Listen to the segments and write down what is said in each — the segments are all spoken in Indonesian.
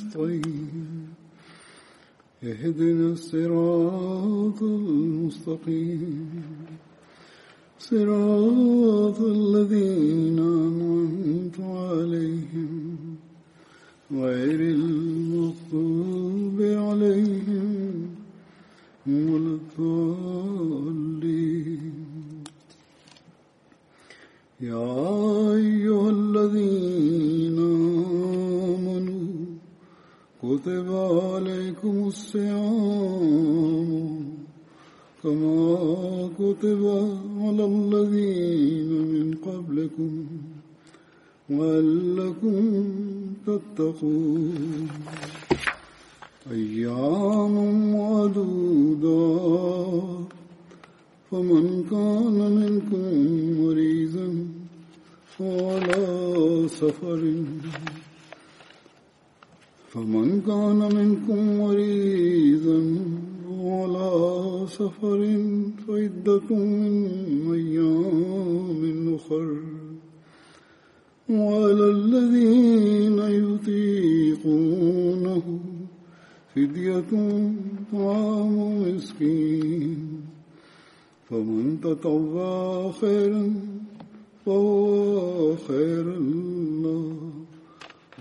نستعين اهدنا الصراط المستقيم. صراط الذين أنعمت عليهم. غير المغضوب عليهم ولا الضالين. يا أيها الذين كتب عليكم الصيام كما كتب على الذين من قبلكم وَلَّكُمْ تتقون. أيام معدودات فمن كان منكم مريضا فعلى سفر. فمن كان منكم مريضا وعلى سفر فعدة من أيام أخر. وعلى الذين يطيقونه فدية طعام مسكين. فمن تطوع خيرا فهو خير له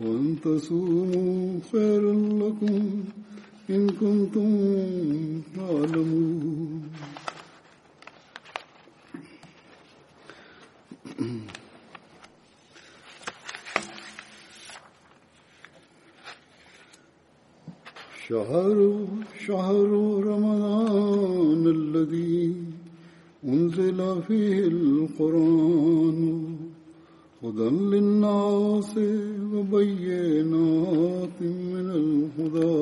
وأن تصوموا خيرا لكم إن كنتم تعلمون. شهر شهر رمضان الذي أنزل فيه القرآن. هدى للناس وبينات من الهدى.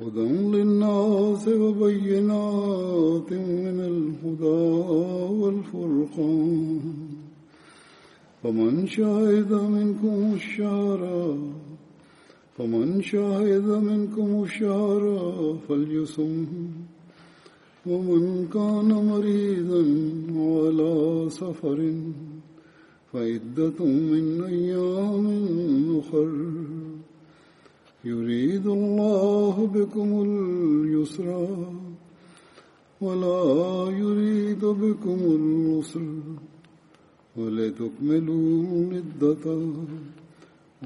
هدى للناس وبينات من الهدى والفرقان. فمن شهد منكم الشهر فمن شهد منكم الشهر فليصم. ومن كان مريضا على سفر فعدة من أيام أخر. يريد الله بكم اليسر ولا يريد بكم العسر. ولتكملوا العدة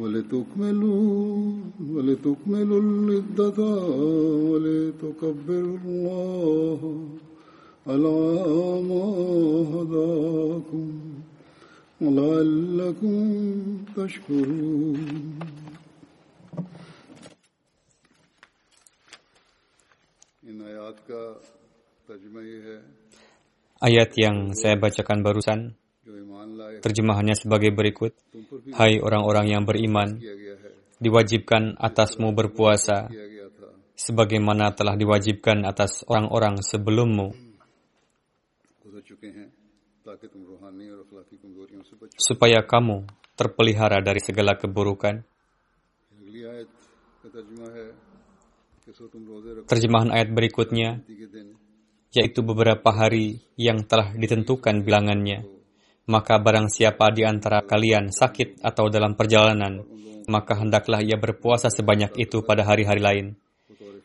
ولتكملوا ولتكملوا العدة ولتكبروا الله على ما هداكم. Ayat yang saya bacakan barusan, terjemahannya sebagai berikut. Hai orang-orang yang beriman, diwajibkan atasmu berpuasa, sebagaimana telah diwajibkan atas orang-orang sebelummu supaya kamu terpelihara dari segala keburukan. Terjemahan ayat berikutnya, yaitu beberapa hari yang telah ditentukan bilangannya. Maka barang siapa di antara kalian sakit atau dalam perjalanan, maka hendaklah ia berpuasa sebanyak itu pada hari-hari lain.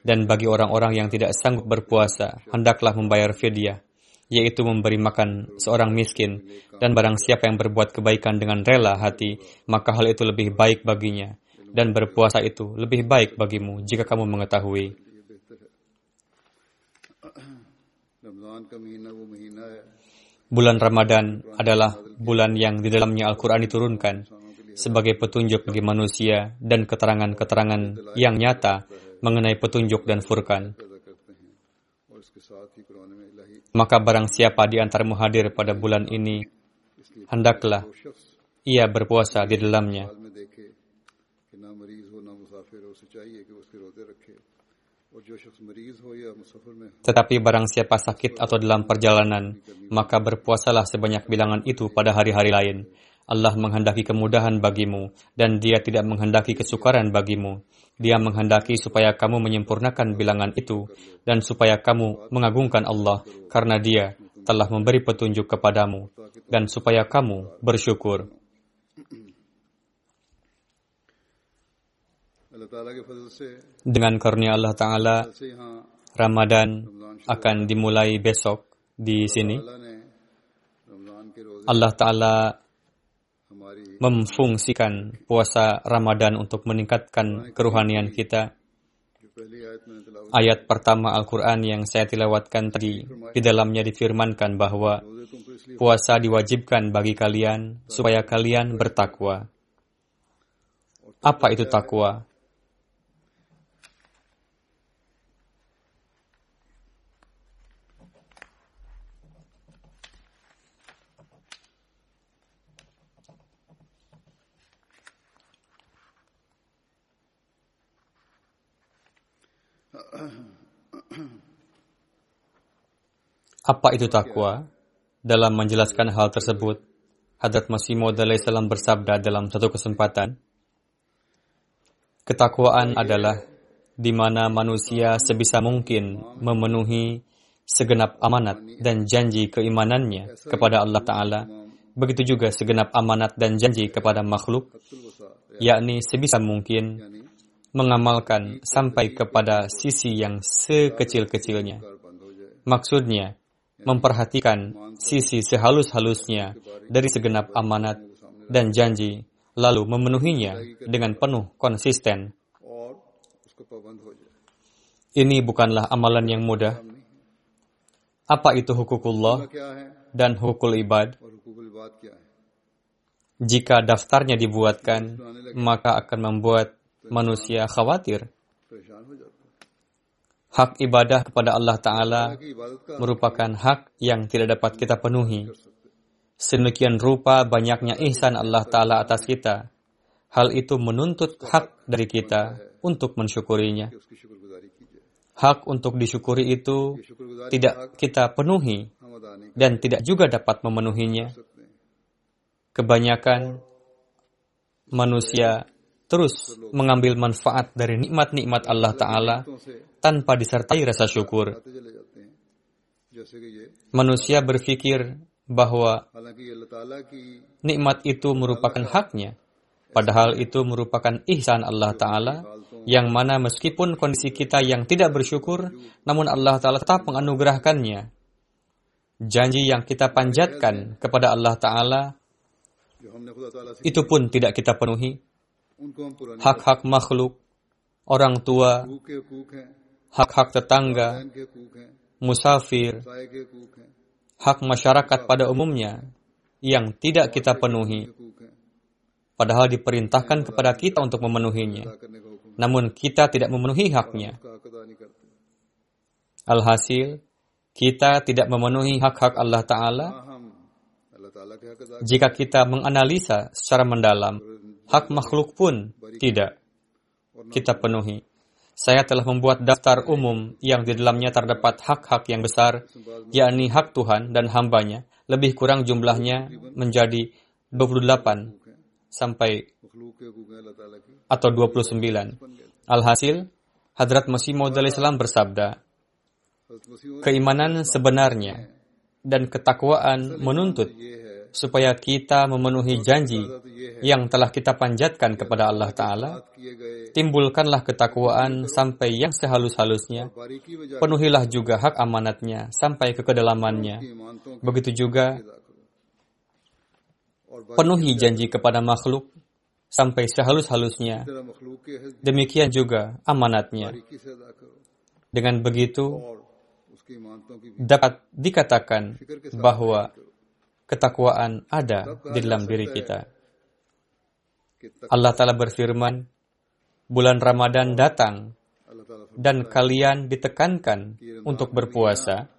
Dan bagi orang-orang yang tidak sanggup berpuasa, hendaklah membayar fidyah yaitu memberi makan seorang miskin, dan barang siapa yang berbuat kebaikan dengan rela hati, maka hal itu lebih baik baginya, dan berpuasa itu lebih baik bagimu jika kamu mengetahui. Bulan Ramadan adalah bulan yang di dalamnya Al-Quran diturunkan sebagai petunjuk bagi manusia dan keterangan-keterangan yang nyata mengenai petunjuk dan furkan. Maka barang siapa di antarmu hadir pada bulan ini, hendaklah ia berpuasa di dalamnya. Tetapi barang siapa sakit atau dalam perjalanan, maka berpuasalah sebanyak bilangan itu pada hari-hari lain. Allah menghendaki kemudahan bagimu, dan dia tidak menghendaki kesukaran bagimu. Dia menghendaki supaya kamu menyempurnakan bilangan itu dan supaya kamu mengagungkan Allah karena Dia telah memberi petunjuk kepadamu dan supaya kamu bersyukur. Dengan karunia Allah Ta'ala, Ramadan akan dimulai besok di sini. Allah Ta'ala memfungsikan puasa Ramadan untuk meningkatkan keruhanian kita. Ayat pertama Al-Quran yang saya tilawatkan tadi, di dalamnya difirmankan bahwa puasa diwajibkan bagi kalian supaya kalian bertakwa. Apa itu takwa? Apa itu takwa? Dalam menjelaskan hal tersebut, Hadrat Masih Maud salam bersabda dalam satu kesempatan, Ketakwaan adalah di mana manusia sebisa mungkin memenuhi segenap amanat dan janji keimanannya kepada Allah Ta'ala, begitu juga segenap amanat dan janji kepada makhluk, yakni sebisa mungkin mengamalkan sampai kepada sisi yang sekecil-kecilnya. Maksudnya, memperhatikan sisi sehalus-halusnya dari segenap amanat dan janji, lalu memenuhinya dengan penuh konsisten. Ini bukanlah amalan yang mudah. Apa itu hukukullah dan hukul ibad? Jika daftarnya dibuatkan, maka akan membuat manusia khawatir. Hak ibadah kepada Allah Ta'ala merupakan hak yang tidak dapat kita penuhi. Sedemikian rupa banyaknya ihsan Allah Ta'ala atas kita. Hal itu menuntut hak dari kita untuk mensyukurinya. Hak untuk disyukuri itu tidak kita penuhi dan tidak juga dapat memenuhinya. Kebanyakan manusia terus mengambil manfaat dari nikmat-nikmat Allah Ta'ala tanpa disertai rasa syukur. Manusia berpikir bahwa nikmat itu merupakan haknya, padahal itu merupakan ihsan Allah Ta'ala, yang mana meskipun kondisi kita yang tidak bersyukur, namun Allah Ta'ala tetap menganugerahkannya. Janji yang kita panjatkan kepada Allah Ta'ala, itu pun tidak kita penuhi, hak-hak makhluk, orang tua, hak-hak tetangga, musafir, hak masyarakat pada umumnya yang tidak kita penuhi. Padahal diperintahkan kepada kita untuk memenuhinya. Namun kita tidak memenuhi haknya. Alhasil, kita tidak memenuhi hak-hak Allah Ta'ala jika kita menganalisa secara mendalam hak makhluk pun tidak kita penuhi. Saya telah membuat daftar umum yang di dalamnya terdapat hak-hak yang besar, yakni hak Tuhan dan hambanya. Lebih kurang jumlahnya menjadi 28 sampai atau 29. Alhasil, Hadrat Masih Maud Islam bersabda, keimanan sebenarnya dan ketakwaan menuntut supaya kita memenuhi janji yang telah kita panjatkan kepada Allah Ta'ala. Timbulkanlah ketakwaan sampai yang sehalus-halusnya. Penuhilah juga hak amanatnya sampai ke kedalamannya. Begitu juga, penuhi janji kepada makhluk sampai sehalus-halusnya. Demikian juga amanatnya. Dengan begitu, dapat dikatakan bahwa ketakwaan ada di dalam diri kita. Allah Ta'ala berfirman, bulan Ramadan datang dan kalian ditekankan untuk berpuasa,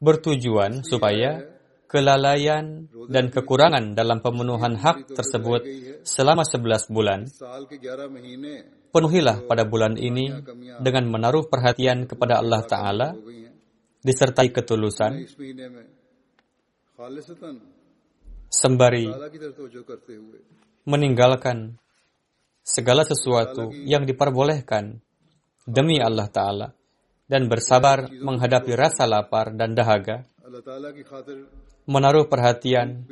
bertujuan supaya kelalaian dan kekurangan dalam pemenuhan hak tersebut selama 11 bulan. Penuhilah pada bulan ini dengan menaruh perhatian kepada Allah Ta'ala, disertai ketulusan, sembari meninggalkan segala sesuatu yang diperbolehkan demi Allah Ta'ala dan bersabar menghadapi rasa lapar dan dahaga, menaruh perhatian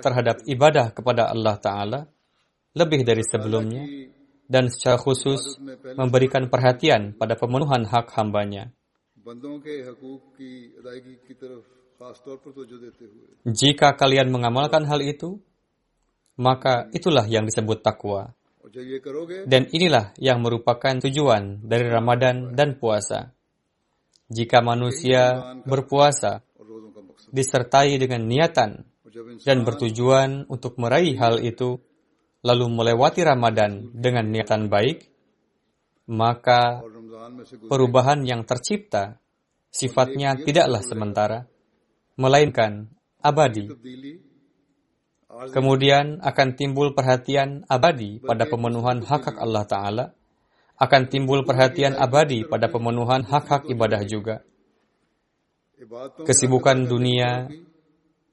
terhadap ibadah kepada Allah Ta'ala lebih dari sebelumnya, dan secara khusus memberikan perhatian pada pemenuhan hak hambanya. Jika kalian mengamalkan hal itu, maka itulah yang disebut takwa. Dan inilah yang merupakan tujuan dari Ramadan dan puasa. Jika manusia berpuasa disertai dengan niatan dan bertujuan untuk meraih hal itu, lalu melewati Ramadan dengan niatan baik, maka perubahan yang tercipta sifatnya tidaklah sementara, melainkan abadi. Kemudian akan timbul perhatian abadi pada pemenuhan hak-hak Allah Ta'ala, akan timbul perhatian abadi pada pemenuhan hak-hak ibadah juga. Kesibukan dunia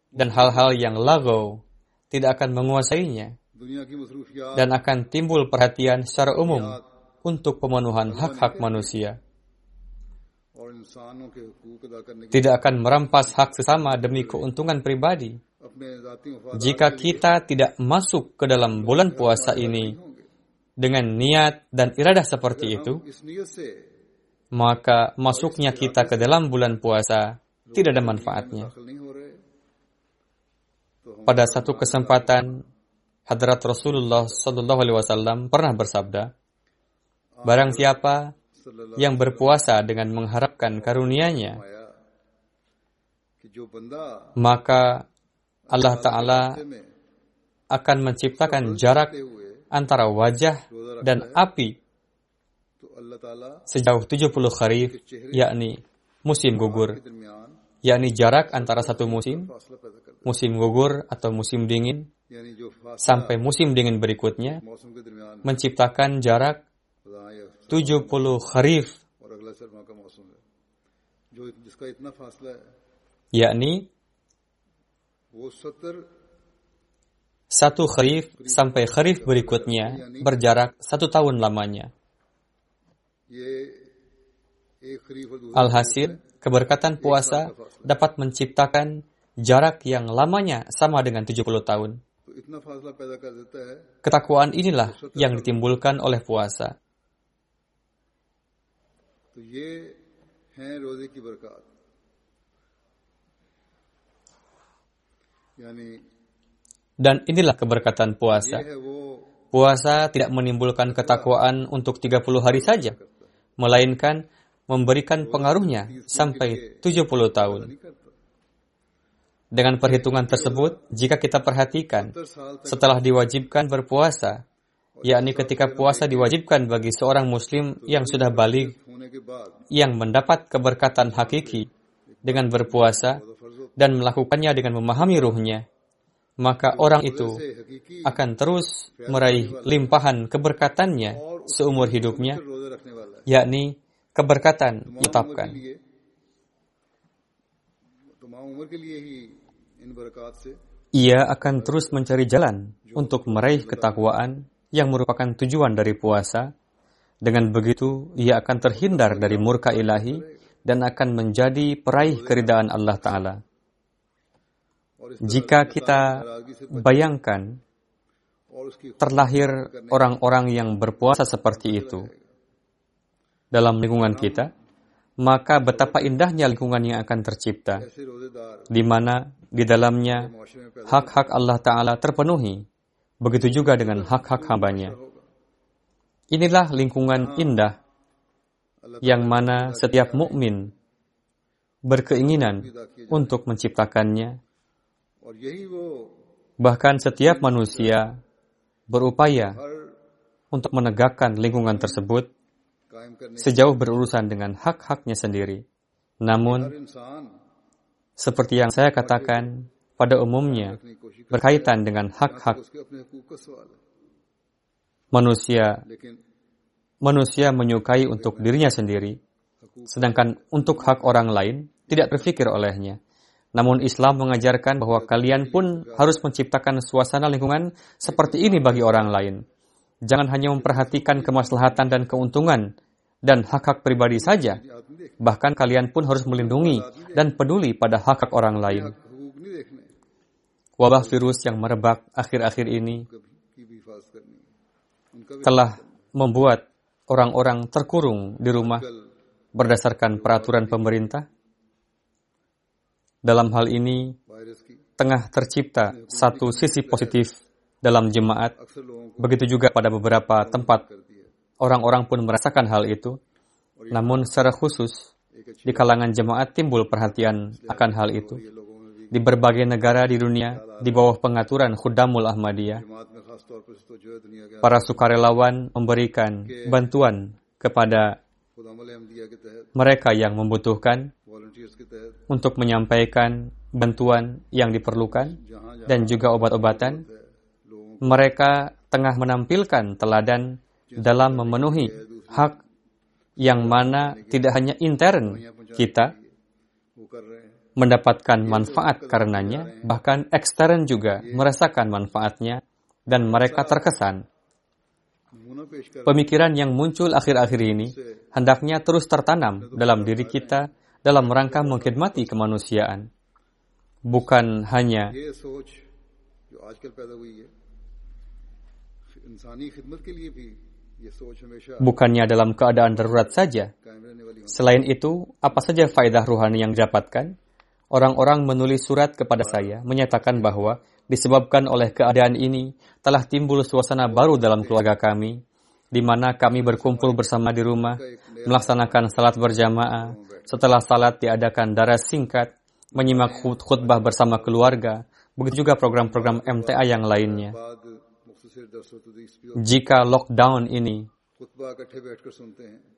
dan hal-hal yang lago tidak akan menguasainya. Dan akan timbul perhatian secara umum untuk pemenuhan hak-hak manusia tidak akan merampas hak sesama demi keuntungan pribadi. Jika kita tidak masuk ke dalam bulan puasa ini dengan niat dan iradah seperti itu, maka masuknya kita ke dalam bulan puasa tidak ada manfaatnya. Pada satu kesempatan, Hadrat Rasulullah Sallallahu Alaihi Wasallam pernah bersabda, "Barang siapa yang berpuasa dengan mengharapkan karunia-Nya, maka Allah Ta'ala akan menciptakan jarak antara wajah dan api. sejauh 70 kharif, yakni musim gugur, yakni jarak antara satu musim, musim gugur atau musim dingin, sampai musim dingin berikutnya, menciptakan jarak 70 kharif. Yakni satu kharif sampai kharif berikutnya berjarak satu tahun lamanya. Alhasil, keberkatan puasa dapat menciptakan jarak yang lamanya sama dengan 70 tahun. Ketakwaan inilah yang ditimbulkan oleh puasa. तो ये हैं रोजे की बरकत यानी Dan inilah keberkatan ये puasa. है वो Puasa tidak menimbulkan ketakwaan untuk 30 hari saja, melainkan memberikan pengaruhnya sampai 70 tahun. नहीं करता Dengan perhitungan tersebut, jika kita perhatikan, सत्तर साल तक setelah diwajibkan berpuasa, yakni ketika puasa diwajibkan bagi seorang muslim yang sudah balik yang mendapat keberkatan hakiki dengan berpuasa dan melakukannya dengan memahami ruhnya, maka orang itu akan terus meraih limpahan keberkatannya seumur hidupnya, yakni keberkatan tetapkan. Ia akan terus mencari jalan untuk meraih ketakwaan yang merupakan tujuan dari puasa. Dengan begitu, ia akan terhindar dari murka ilahi dan akan menjadi peraih keridaan Allah Ta'ala. Jika kita bayangkan terlahir orang-orang yang berpuasa seperti itu dalam lingkungan kita, maka betapa indahnya lingkungan yang akan tercipta, di mana di dalamnya hak-hak Allah Ta'ala terpenuhi, Begitu juga dengan hak-hak hambanya. Inilah lingkungan indah yang mana setiap mukmin berkeinginan untuk menciptakannya. Bahkan setiap manusia berupaya untuk menegakkan lingkungan tersebut sejauh berurusan dengan hak-haknya sendiri. Namun, seperti yang saya katakan, pada umumnya berkaitan dengan hak-hak manusia. Manusia menyukai untuk dirinya sendiri, sedangkan untuk hak orang lain tidak terfikir olehnya. Namun Islam mengajarkan bahwa kalian pun harus menciptakan suasana lingkungan seperti ini bagi orang lain. Jangan hanya memperhatikan kemaslahatan dan keuntungan dan hak-hak pribadi saja, bahkan kalian pun harus melindungi dan peduli pada hak-hak orang lain. Wabah virus yang merebak akhir-akhir ini telah membuat orang-orang terkurung di rumah berdasarkan peraturan pemerintah. Dalam hal ini, tengah tercipta satu sisi positif dalam jemaat, begitu juga pada beberapa tempat. Orang-orang pun merasakan hal itu, namun secara khusus di kalangan jemaat timbul perhatian akan hal itu di berbagai negara di dunia di bawah pengaturan Khudamul Ahmadiyah. Para sukarelawan memberikan bantuan kepada mereka yang membutuhkan untuk menyampaikan bantuan yang diperlukan dan juga obat-obatan. Mereka tengah menampilkan teladan dalam memenuhi hak yang mana tidak hanya intern kita, mendapatkan manfaat karenanya, bahkan ekstern juga merasakan manfaatnya dan mereka terkesan. Pemikiran yang muncul akhir-akhir ini hendaknya terus tertanam dalam diri kita dalam rangka mengkhidmati kemanusiaan. Bukan hanya bukannya dalam keadaan darurat saja. Selain itu, apa saja faedah ruhani yang didapatkan? Orang-orang menulis surat kepada saya menyatakan bahwa disebabkan oleh keadaan ini telah timbul suasana baru dalam keluarga kami, di mana kami berkumpul bersama di rumah, melaksanakan salat berjamaah, setelah salat diadakan darah singkat, menyimak khutbah bersama keluarga, begitu juga program-program MTA yang lainnya. Jika lockdown ini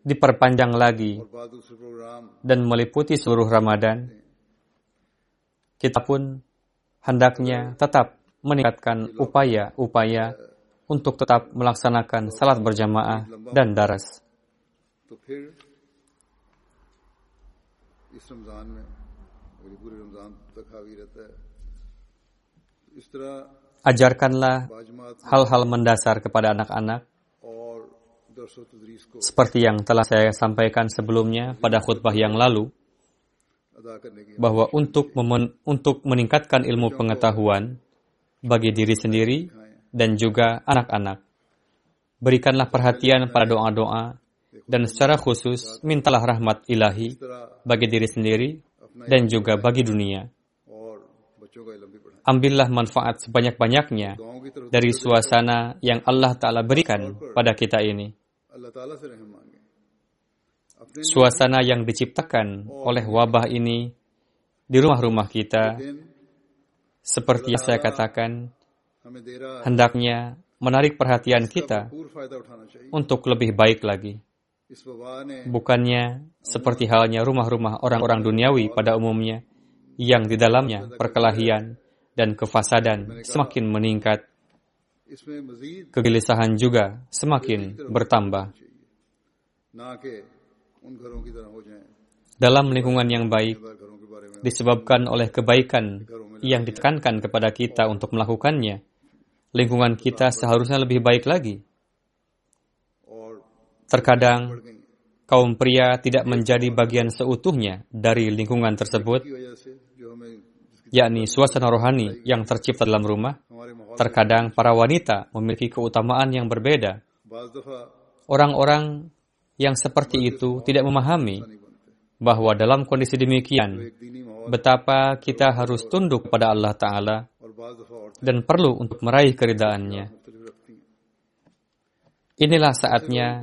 diperpanjang lagi dan meliputi seluruh Ramadan, kita pun hendaknya tetap meningkatkan upaya-upaya untuk tetap melaksanakan salat berjamaah dan daras. Ajarkanlah hal-hal mendasar kepada anak-anak seperti yang telah saya sampaikan sebelumnya pada khutbah yang lalu bahwa untuk untuk meningkatkan ilmu pengetahuan bagi diri sendiri dan juga anak-anak. Berikanlah perhatian pada doa-doa dan secara khusus mintalah rahmat ilahi bagi diri sendiri dan juga bagi dunia. Ambillah manfaat sebanyak-banyaknya dari suasana yang Allah Ta'ala berikan pada kita ini suasana yang diciptakan oleh wabah ini di rumah-rumah kita, seperti yang saya katakan, hendaknya menarik perhatian kita untuk lebih baik lagi. Bukannya seperti halnya rumah-rumah orang-orang duniawi pada umumnya, yang di dalamnya perkelahian dan kefasadan semakin meningkat, kegelisahan juga semakin bertambah. Dalam lingkungan yang baik, disebabkan oleh kebaikan yang ditekankan kepada kita untuk melakukannya, lingkungan kita seharusnya lebih baik lagi. Terkadang, kaum pria tidak menjadi bagian seutuhnya dari lingkungan tersebut, yakni suasana rohani yang tercipta dalam rumah. Terkadang para wanita memiliki keutamaan yang berbeda. Orang-orang yang seperti itu tidak memahami bahwa dalam kondisi demikian, betapa kita harus tunduk pada Allah Ta'ala dan perlu untuk meraih keridaannya. Inilah saatnya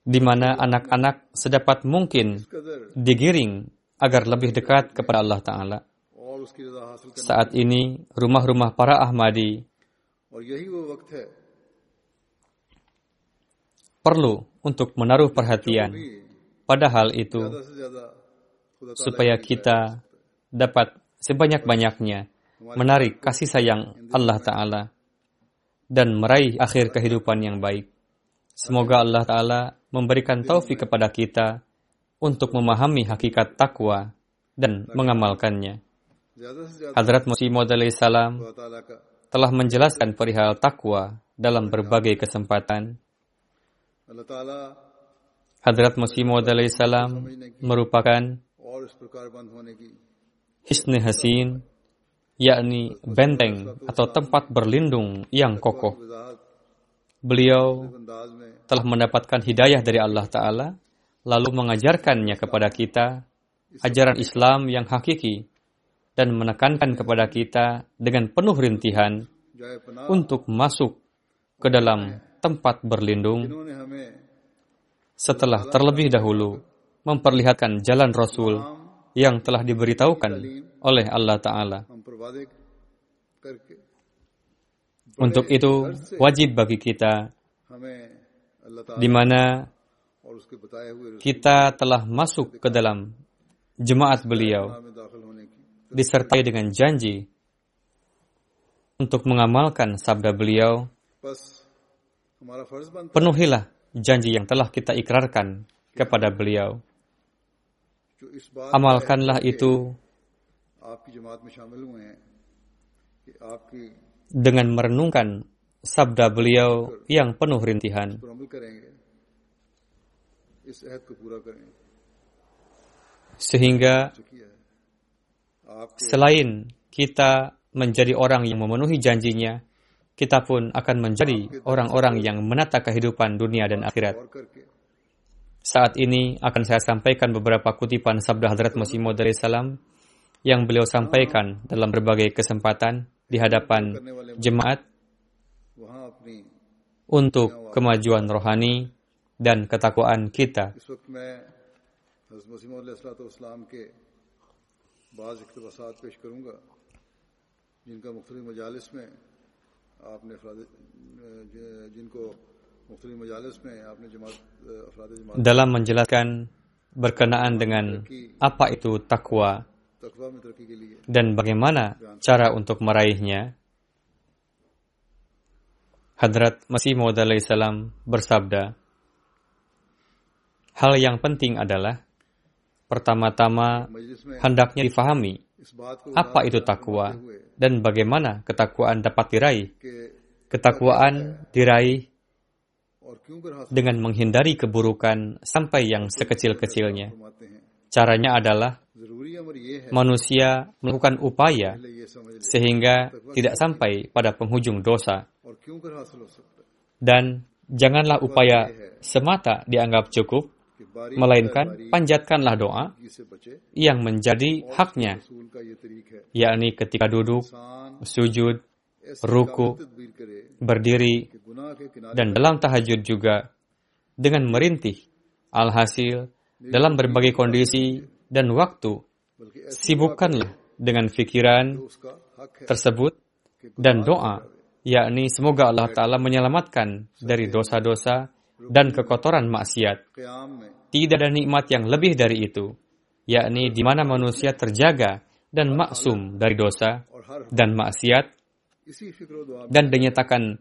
di mana anak-anak sedapat mungkin digiring agar lebih dekat kepada Allah Ta'ala. Saat ini, rumah-rumah para Ahmadi perlu untuk menaruh perhatian pada hal itu supaya kita dapat sebanyak-banyaknya menarik kasih sayang Allah Ta'ala dan meraih akhir kehidupan yang baik. Semoga Allah Ta'ala memberikan taufik kepada kita untuk memahami hakikat takwa dan mengamalkannya. Hadrat Musimud salam telah menjelaskan perihal takwa dalam berbagai kesempatan. Hadrat Masih Maud salam merupakan Hisni Hasin, yakni benteng atau tempat berlindung yang kokoh. Beliau telah mendapatkan hidayah dari Allah Ta'ala, lalu mengajarkannya kepada kita ajaran Islam yang hakiki dan menekankan kepada kita dengan penuh rintihan untuk masuk ke dalam tempat berlindung setelah terlebih dahulu memperlihatkan jalan Rasul yang telah diberitahukan oleh Allah Ta'ala. Untuk itu, wajib bagi kita di mana kita telah masuk ke dalam jemaat beliau disertai dengan janji untuk mengamalkan sabda beliau Penuhilah janji yang telah kita ikrarkan kepada beliau. Amalkanlah itu dengan merenungkan sabda beliau yang penuh rintihan. Sehingga selain kita menjadi orang yang memenuhi janjinya, kita pun akan menjadi orang-orang yang menata kehidupan dunia dan akhirat. Saat ini akan saya sampaikan beberapa kutipan sabda Hadrat Masih Maud salam yang beliau sampaikan dalam berbagai kesempatan di hadapan jemaat untuk kemajuan rohani dan ketakwaan kita dalam menjelaskan berkenaan dengan apa itu takwa dan bagaimana cara untuk meraihnya. Hadrat Masih Maud salam bersabda, Hal yang penting adalah pertama-tama hendaknya difahami apa itu takwa dan bagaimana ketakwaan dapat diraih. Ketakwaan diraih dengan menghindari keburukan sampai yang sekecil-kecilnya. Caranya adalah manusia melakukan upaya sehingga tidak sampai pada penghujung dosa. Dan janganlah upaya semata dianggap cukup, melainkan panjatkanlah doa yang menjadi haknya, yakni ketika duduk, sujud, ruku, berdiri, dan dalam tahajud juga dengan merintih. Alhasil, dalam berbagai kondisi dan waktu, sibukkanlah dengan fikiran tersebut dan doa, yakni semoga Allah Ta'ala menyelamatkan dari dosa-dosa dan kekotoran maksiat. Tidak ada nikmat yang lebih dari itu, yakni di mana manusia terjaga dan maksum dari dosa dan maksiat dan dinyatakan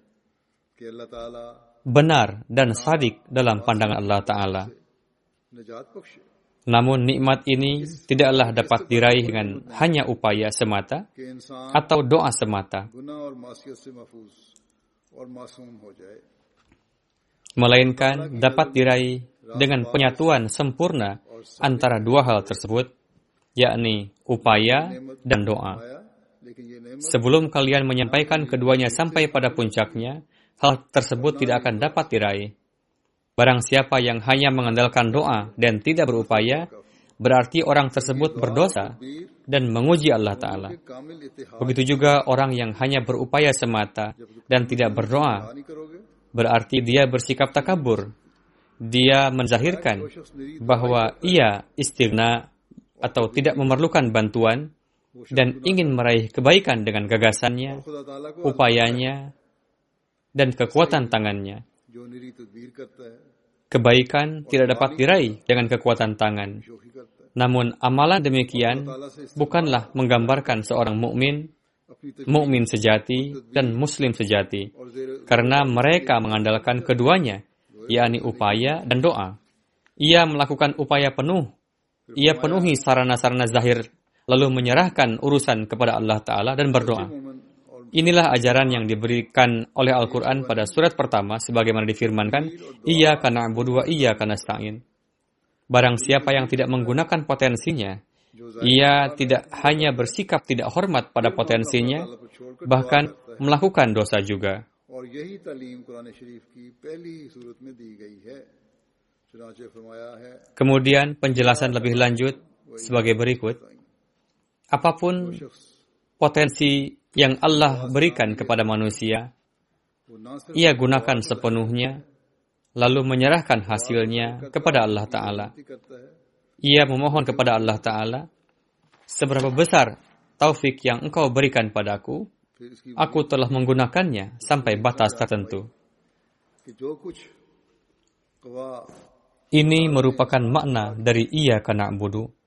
benar dan sadik dalam pandangan Allah Ta'ala. Namun nikmat ini tidaklah dapat diraih dengan hanya upaya semata atau doa semata melainkan dapat diraih dengan penyatuan sempurna antara dua hal tersebut, yakni upaya dan doa. Sebelum kalian menyampaikan keduanya sampai pada puncaknya, hal tersebut tidak akan dapat diraih. Barang siapa yang hanya mengandalkan doa dan tidak berupaya, berarti orang tersebut berdosa dan menguji Allah Ta'ala. Begitu juga orang yang hanya berupaya semata dan tidak berdoa, berarti dia bersikap takabur. Dia menzahirkan bahwa ia istighna atau tidak memerlukan bantuan dan ingin meraih kebaikan dengan gagasannya, upayanya, dan kekuatan tangannya. Kebaikan tidak dapat diraih dengan kekuatan tangan. Namun amalan demikian bukanlah menggambarkan seorang mukmin, mukmin sejati dan muslim sejati, karena mereka mengandalkan keduanya, yakni upaya dan doa. Ia melakukan upaya penuh. Ia penuhi sarana-sarana zahir lalu menyerahkan urusan kepada Allah Ta'ala dan berdoa. Inilah ajaran yang diberikan oleh Al-Quran pada surat pertama sebagaimana difirmankan, Iya karena abudu wa iya karena. Barang siapa yang tidak menggunakan potensinya, ia tidak hanya bersikap tidak hormat pada potensinya, bahkan melakukan dosa juga. Kemudian penjelasan lebih lanjut sebagai berikut. Apa pun potensi yang Allah berikan kepada manusia, ia gunakan sepenuhnya, lalu menyerahkan hasilnya kepada Allah Ta'ala. Ia memohon kepada Allah Ta'ala, seberapa besar taufik yang engkau berikan padaku, aku telah menggunakannya sampai batas tertentu. Ini merupakan makna dari ia karena budu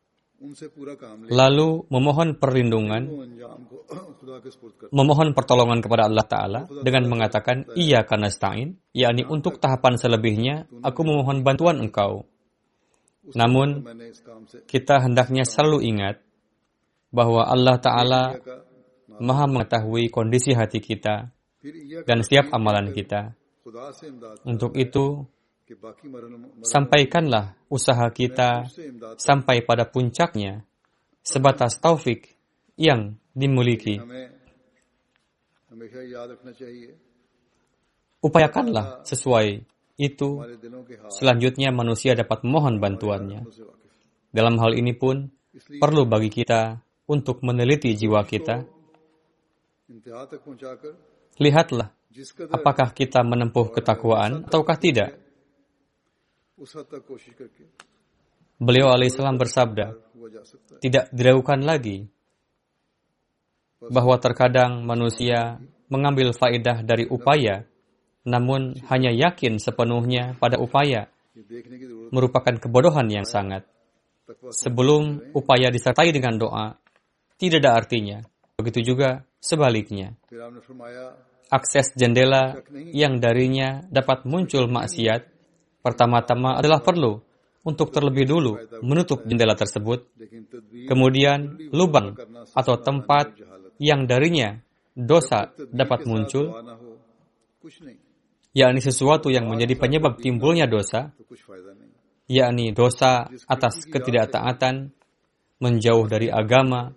lalu memohon perlindungan, memohon pertolongan kepada Allah Ta'ala dengan mengatakan, Iya karena stain, yakni untuk tahapan selebihnya, aku memohon bantuan engkau. Namun, kita hendaknya selalu ingat bahwa Allah Ta'ala maha mengetahui kondisi hati kita dan setiap amalan kita. Untuk itu, Sampaikanlah usaha kita sampai pada puncaknya sebatas taufik yang dimiliki. Upayakanlah sesuai itu. Selanjutnya manusia dapat memohon bantuannya. Dalam hal ini pun perlu bagi kita untuk meneliti jiwa kita. Lihatlah apakah kita menempuh ketakwaan ataukah tidak. Beliau alaihissalam bersabda, tidak diragukan lagi bahwa terkadang manusia mengambil faedah dari upaya, namun hanya yakin sepenuhnya pada upaya, merupakan kebodohan yang sangat. Sebelum upaya disertai dengan doa, tidak ada artinya. Begitu juga sebaliknya. Akses jendela yang darinya dapat muncul maksiat Pertama-tama adalah perlu untuk terlebih dulu menutup jendela tersebut, kemudian lubang atau tempat yang darinya dosa dapat muncul, yakni sesuatu yang menjadi penyebab timbulnya dosa, yakni dosa atas ketidaktaatan, menjauh dari agama,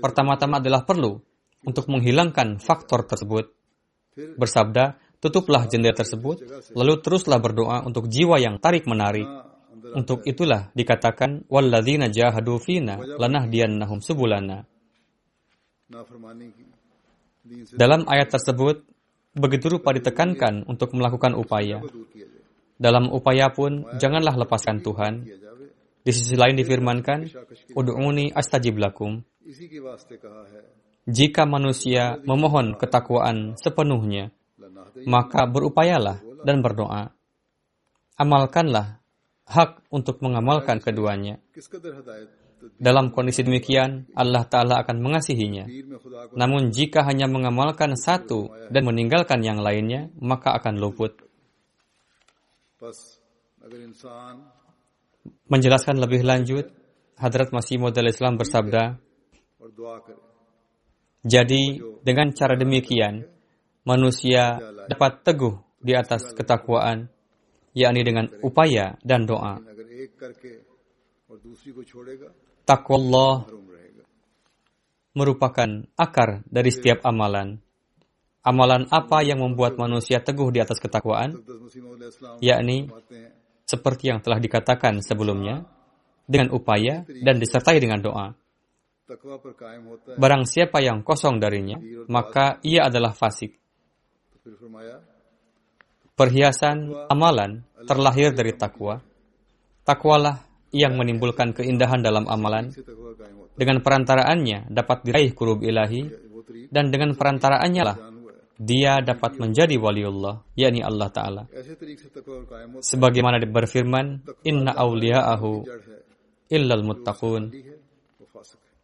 pertama-tama adalah perlu untuk menghilangkan faktor tersebut. Bersabda, tutuplah jendela tersebut, lalu teruslah berdoa untuk jiwa yang tarik-menarik. Untuk itulah dikatakan, وَالَّذِينَ جَاهَدُوا fina لَنَهْدِيَنَّهُمْ سُبُلَنَا Dalam ayat tersebut, begitu rupa ditekankan untuk melakukan upaya. Dalam upaya pun, janganlah lepaskan Tuhan. Di sisi lain difirmankan, Udu'uni astajib lakum. Jika manusia memohon ketakwaan sepenuhnya, maka berupayalah dan berdoa. Amalkanlah hak untuk mengamalkan keduanya. Dalam kondisi demikian, Allah Ta'ala akan mengasihinya. Namun jika hanya mengamalkan satu dan meninggalkan yang lainnya, maka akan luput. Menjelaskan lebih lanjut, Hadrat Masih Maud Islam bersabda, Jadi, dengan cara demikian, manusia dapat teguh di atas ketakwaan, yakni dengan upaya dan doa. Takwallah merupakan akar dari setiap amalan. Amalan apa yang membuat manusia teguh di atas ketakwaan? Yakni, seperti yang telah dikatakan sebelumnya, dengan upaya dan disertai dengan doa. Barang siapa yang kosong darinya, maka ia adalah fasik. Perhiasan amalan terlahir dari takwa. Takwalah yang menimbulkan keindahan dalam amalan. से तकवा कायम होता Dengan perantaraannya dapat diraih kurub ilahi है वो तरीक dan dengan perantaraannya lah जान हुआ है dia dapat menjadi waliullah, yakni Allah Ta'ala. ऐसे तरीक से तकवा और कायम होता Sebagaimana berfirman, Inna awliya'ahu है जड़ है illal muttaqun. ली है वो फासिक है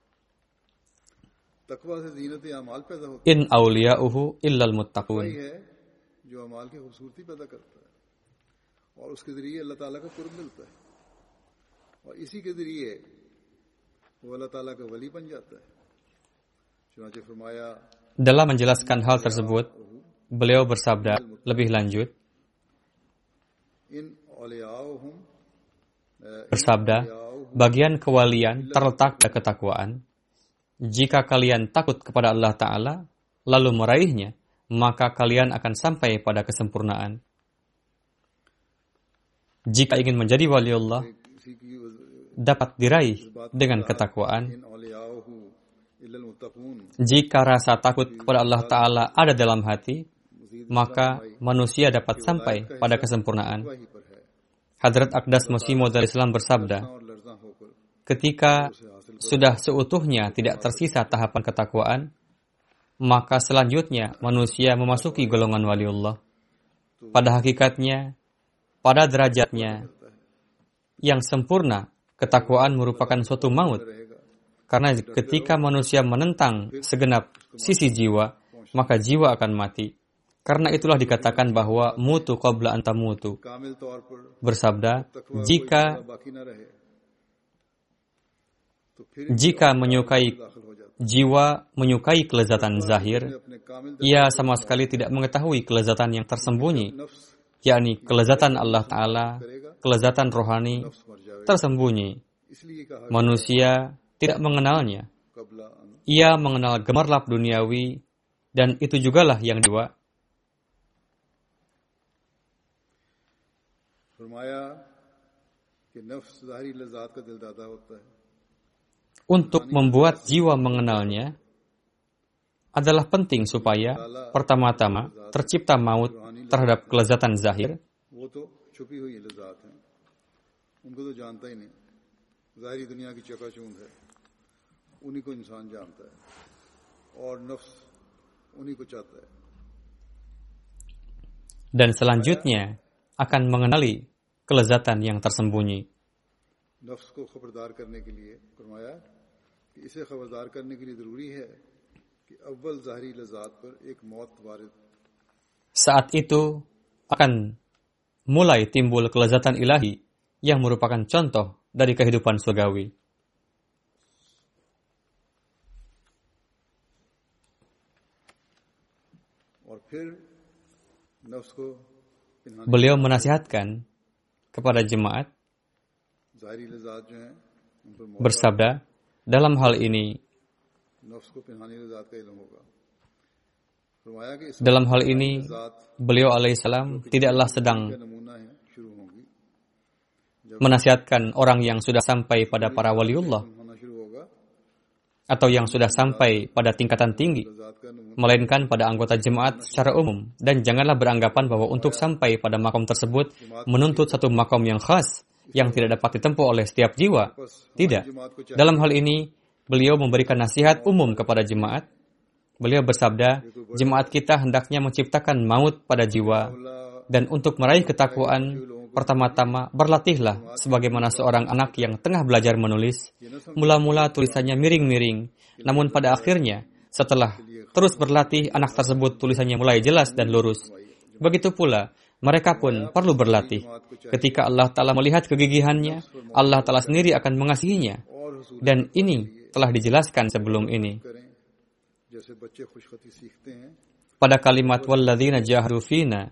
तकवा से जीनत अमाल पैदा होती In awliya'uhu illal muttaqun. है जो अमाल की खूबसूरती पैदा करता है और उसके जरिए अल्लाह ताला का कुर्ब मिलता है और इसी के जरिए वो अल्लाह ताला का वली बन जाता है चुनाचे फरमाया Dalam menjelaskan hal tersebut, beliau bersabda lebih lanjut, इन औलियाहुम bersabda, bagian kewalian terletak pada ketakwaan. Jika kalian takut kepada Allah Ta'ala, lalu meraihnya, maka kalian akan sampai pada kesempurnaan. Jika ingin menjadi wali Allah, इसी की वज- dapat diraih dengan ketakwaan jika rasa takut kepada Allah Ta'ala ada dalam hati, maka manusia dapat sampai pada kesempurnaan. Hadrat Akdas Musimu dari Islam bersabda, ketika sudah seutuhnya tidak tersisa tahapan ketakwaan, maka selanjutnya manusia memasuki golongan waliullah. Pada hakikatnya, pada derajatnya, yang sempurna, ketakwaan merupakan suatu maut. Karena ketika manusia menentang segenap sisi jiwa, maka jiwa akan mati. Karena itulah dikatakan bahwa mutu qabla anta mutu. Bersabda, jika jika menyukai jiwa menyukai kelezatan zahir, ia sama sekali tidak mengetahui kelezatan yang tersembunyi, yakni kelezatan Allah Ta'ala kelezatan rohani tersembunyi. Manusia tidak mengenalnya. Ia mengenal gemerlap duniawi dan itu jugalah yang dua. Untuk membuat jiwa mengenalnya adalah penting supaya pertama-tama tercipta maut terhadap kelezatan zahir چھپی ہوئی لذات ہیں۔ ان کو تو جانتا ہی نہیں۔ ظاہری دنیا کی چکا چوند ہے۔ انہیں کو انسان جانتا ہے۔ اور نفس انہیں کو چاہتا ہے۔ Dan selanjutnya akan mengenali kelezatan yang tersembunyi. نفس کو خبردار کرنے کے لیے فرمایا کہ اسے خبردار کرنے کے لیے ضروری ہے کہ اول ظاہری لذات پر ایک موت وارد۔ Saat itu akan mulai timbul kelezatan ilahi yang merupakan contoh dari kehidupan surgawi. Beliau menasihatkan kepada jemaat bersabda, dalam hal ini dalam hal ini, beliau alaihissalam tidaklah sedang menasihatkan orang yang sudah sampai pada para waliullah atau yang sudah sampai pada tingkatan tinggi, melainkan pada anggota jemaat secara umum. Dan janganlah beranggapan bahwa untuk sampai pada makom tersebut menuntut satu makom yang khas yang tidak dapat ditempuh oleh setiap jiwa. Tidak. Dalam hal ini, beliau memberikan nasihat umum kepada jemaat Beliau bersabda, jemaat kita hendaknya menciptakan maut pada jiwa. Dan untuk meraih ketakwaan, pertama-tama berlatihlah sebagaimana seorang anak yang tengah belajar menulis. Mula-mula tulisannya miring-miring, namun pada akhirnya, setelah terus berlatih, anak tersebut tulisannya mulai jelas dan lurus. Begitu pula, mereka pun perlu berlatih. Ketika Allah Ta'ala melihat kegigihannya, Allah Ta'ala sendiri akan mengasihinya. Dan ini telah dijelaskan sebelum ini pada kalimat walladzina jahru fina.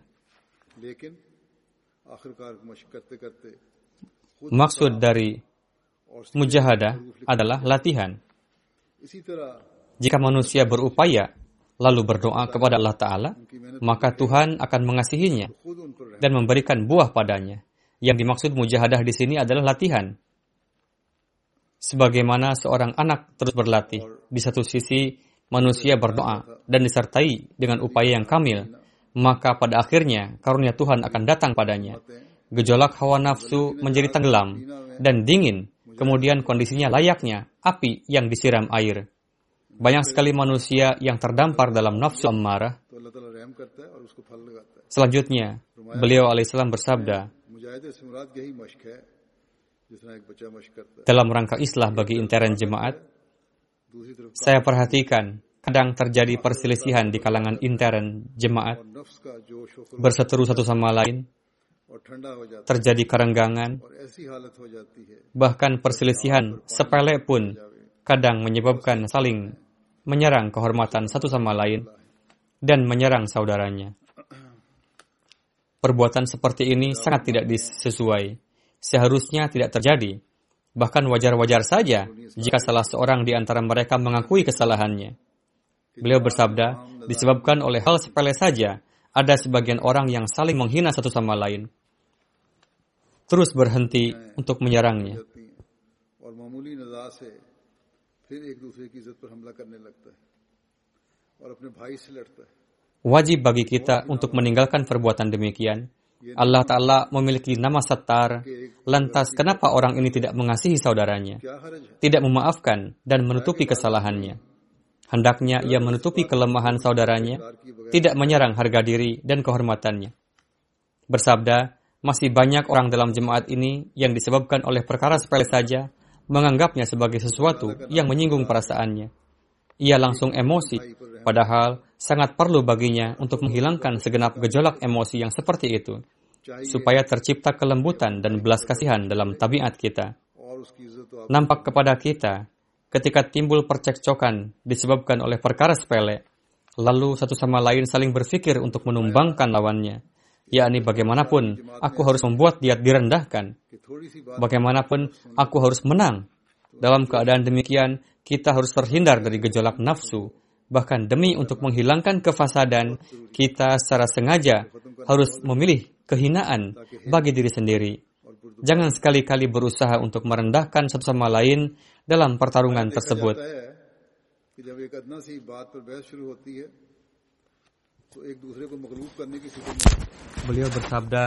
Maksud dari mujahadah adalah latihan. Jika manusia berupaya lalu berdoa kepada Allah Ta'ala, maka Tuhan akan mengasihinya dan memberikan buah padanya. Yang dimaksud mujahadah di sini adalah latihan. Sebagaimana seorang anak terus berlatih, di satu sisi manusia berdoa dan disertai dengan upaya yang kamil, maka pada akhirnya karunia Tuhan akan datang padanya. Gejolak hawa nafsu menjadi tenggelam dan dingin, kemudian kondisinya layaknya api yang disiram air. Banyak sekali manusia yang terdampar dalam nafsu amarah. Selanjutnya, beliau alaihissalam bersabda, dalam rangka islah bagi intern jemaat, saya perhatikan kadang terjadi perselisihan di kalangan intern jemaat, berseteru satu sama lain, terjadi kerenggangan, bahkan perselisihan sepele pun kadang menyebabkan saling menyerang kehormatan satu sama lain dan menyerang saudaranya. Perbuatan seperti ini sangat tidak disesuai. Seharusnya tidak terjadi. Bahkan wajar-wajar saja jika salah seorang di antara mereka mengakui kesalahannya. Beliau bersabda, disebabkan oleh hal sepele saja, ada sebagian orang yang saling menghina satu sama lain terus berhenti untuk menyerangnya. Wajib bagi kita untuk meninggalkan perbuatan demikian. Allah Ta'ala memiliki nama setar, lantas kenapa orang ini tidak mengasihi saudaranya, tidak memaafkan dan menutupi kesalahannya. Hendaknya ia menutupi kelemahan saudaranya, tidak menyerang harga diri dan kehormatannya. Bersabda, masih banyak orang dalam jemaat ini yang disebabkan oleh perkara sepele saja menganggapnya sebagai sesuatu yang menyinggung perasaannya. Ia langsung emosi, padahal sangat perlu baginya untuk menghilangkan segenap gejolak emosi yang seperti itu, supaya tercipta kelembutan dan belas kasihan dalam tabiat kita. Nampak kepada kita, ketika timbul percekcokan disebabkan oleh perkara sepele, lalu satu sama lain saling berpikir untuk menumbangkan lawannya yakni bagaimanapun aku harus membuat dia direndahkan. Bagaimanapun aku harus menang. Dalam keadaan demikian, kita harus terhindar dari gejolak nafsu. Bahkan demi untuk menghilangkan kefasadan, kita secara sengaja harus memilih kehinaan bagi diri sendiri. Jangan sekali-kali berusaha untuk merendahkan satu sama lain dalam pertarungan tersebut. Beliau bersabda,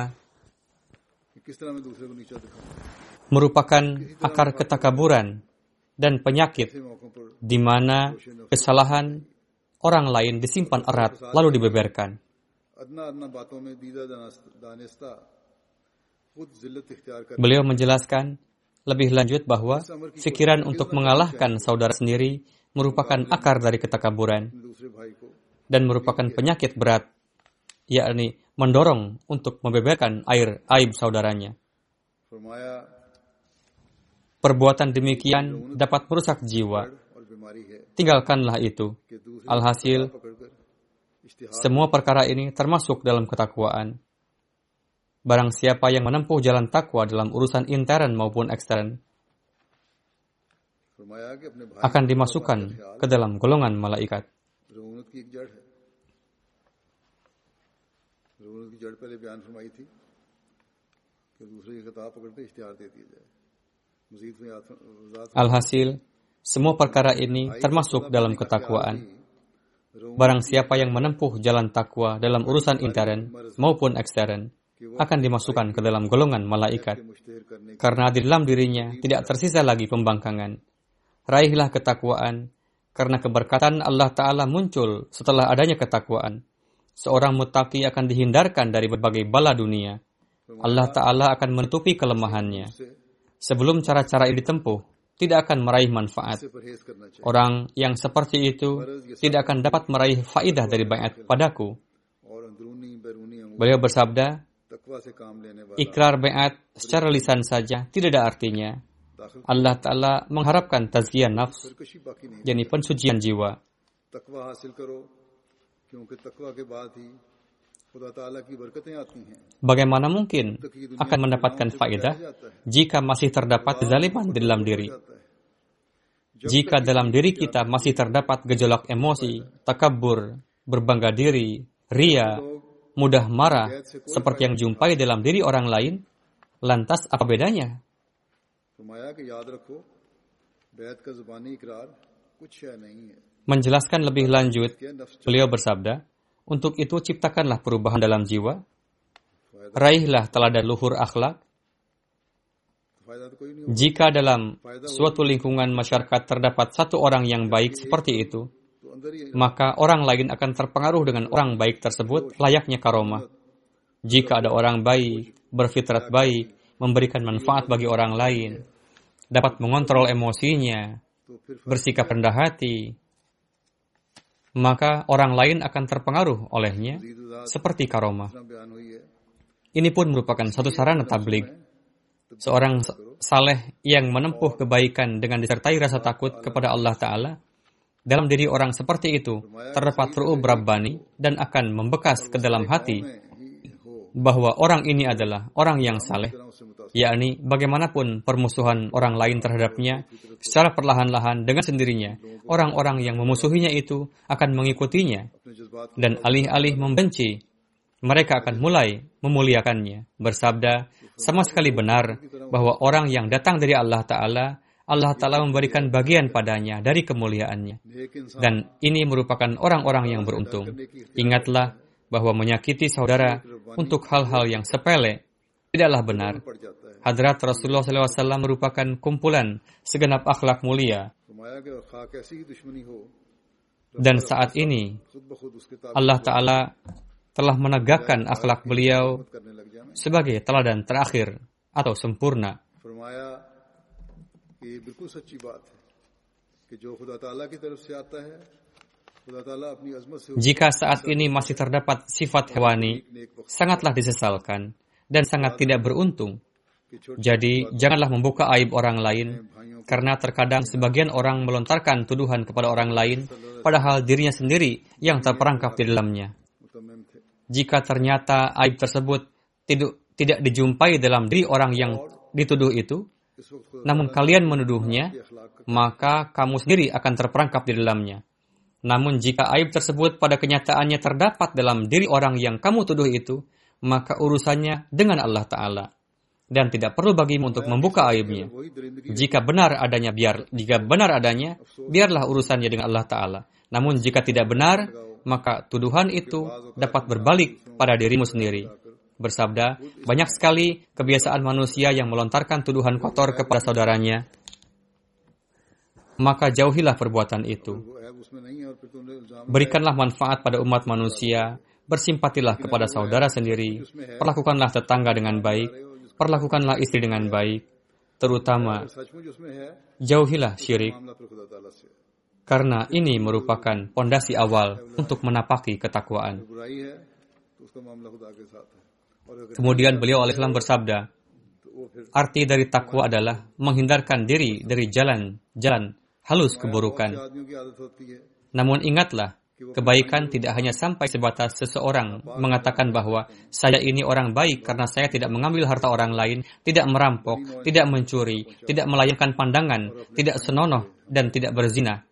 merupakan akar ketakaburan dan penyakit di mana kesalahan orang lain disimpan erat lalu dibeberkan. Beliau menjelaskan lebih lanjut bahwa pikiran untuk mengalahkan saudara sendiri merupakan akar dari ketakaburan dan merupakan penyakit berat, yakni mendorong untuk membeberkan air aib saudaranya. Perbuatan demikian dapat merusak jiwa. Tinggalkanlah itu. Alhasil, semua perkara ini termasuk dalam ketakwaan. Barang siapa yang menempuh jalan takwa dalam urusan intern maupun ekstern, akan dimasukkan ke dalam golongan malaikat. Alhasil, semua perkara ini termasuk dalam ketakwaan. Barang siapa yang menempuh jalan takwa dalam urusan intern maupun ekstern, akan dimasukkan ke dalam golongan malaikat. Karena di dalam dirinya tidak tersisa lagi pembangkangan. Raihlah ketakwaan, karena keberkatan Allah Ta'ala muncul setelah adanya ketakwaan seorang mutaki akan dihindarkan dari berbagai bala dunia. Allah Ta'ala akan menutupi kelemahannya. Sebelum cara-cara ini ditempuh, tidak akan meraih manfaat. Orang yang seperti itu tidak akan dapat meraih faidah dari bayat padaku. Beliau bersabda, ikrar bayat secara lisan saja tidak ada artinya. Allah Ta'ala mengharapkan tazkiyah nafs, yakni pensucian jiwa. Bagaimana mungkin akan mendapatkan faedah jika masih terdapat kezaliman di dalam diri? Jika dalam diri kita masih terdapat gejolak emosi, takabur, berbangga diri, ria, mudah marah, seperti yang jumpai dalam diri orang lain, lantas apa bedanya? Menjelaskan lebih lanjut, beliau bersabda, untuk itu ciptakanlah perubahan dalam jiwa, raihlah teladan luhur akhlak. Jika dalam suatu lingkungan masyarakat terdapat satu orang yang baik seperti itu, maka orang lain akan terpengaruh dengan orang baik tersebut layaknya karomah. Jika ada orang baik, berfitrat baik, memberikan manfaat bagi orang lain, dapat mengontrol emosinya, bersikap rendah hati, maka orang lain akan terpengaruh olehnya seperti karomah. Ini pun merupakan satu sarana tabligh. Seorang saleh yang menempuh kebaikan dengan disertai rasa takut kepada Allah Ta'ala, dalam diri orang seperti itu terdapat ru'u berabbani dan akan membekas ke dalam hati bahwa orang ini adalah orang yang saleh yakni bagaimanapun permusuhan orang lain terhadapnya, secara perlahan-lahan dengan sendirinya, orang-orang yang memusuhinya itu akan mengikutinya, dan alih-alih membenci, mereka akan mulai memuliakannya. Bersabda, sama sekali benar bahwa orang yang datang dari Allah Ta'ala, Allah Ta'ala memberikan bagian padanya dari kemuliaannya. Dan ini merupakan orang-orang yang beruntung. Ingatlah bahwa menyakiti saudara untuk hal-hal yang sepele tidaklah benar. Hadrat Rasulullah SAW merupakan kumpulan segenap akhlak mulia. Dan saat ini, Allah Ta'ala telah menegakkan akhlak beliau sebagai teladan terakhir atau sempurna. Jika saat ini masih terdapat sifat hewani, sangatlah disesalkan dan sangat tidak beruntung. Jadi, janganlah membuka aib orang lain, karena terkadang sebagian orang melontarkan tuduhan kepada orang lain, padahal dirinya sendiri yang terperangkap di dalamnya. Jika ternyata aib tersebut tidak tidak dijumpai dalam diri orang yang dituduh itu, namun kalian menuduhnya, maka kamu sendiri akan terperangkap di dalamnya. Namun jika aib tersebut pada kenyataannya terdapat dalam diri orang yang kamu tuduh itu, maka urusannya dengan Allah Ta'ala. Dan tidak perlu bagimu untuk membuka aibnya. Jika benar adanya, biar jika benar adanya, biarlah urusannya dengan Allah Ta'ala. Namun jika tidak benar, maka tuduhan itu dapat berbalik pada dirimu sendiri. Bersabda, banyak sekali kebiasaan manusia yang melontarkan tuduhan kotor kepada saudaranya, maka jauhilah perbuatan itu. Berikanlah manfaat pada umat manusia bersimpatilah kepada saudara sendiri, perlakukanlah tetangga dengan baik, perlakukanlah istri dengan baik, terutama jauhilah syirik, karena ini merupakan pondasi awal untuk menapaki ketakwaan. Kemudian beliau alaihissalam bersabda, arti dari takwa adalah menghindarkan diri dari jalan-jalan halus keburukan. Namun ingatlah, kebaikan tidak hanya sampai sebatas seseorang mengatakan bahwa saya ini orang baik karena saya tidak mengambil harta orang lain, tidak merampok, tidak mencuri, tidak melayangkan pandangan, tidak senonoh, dan tidak berzina.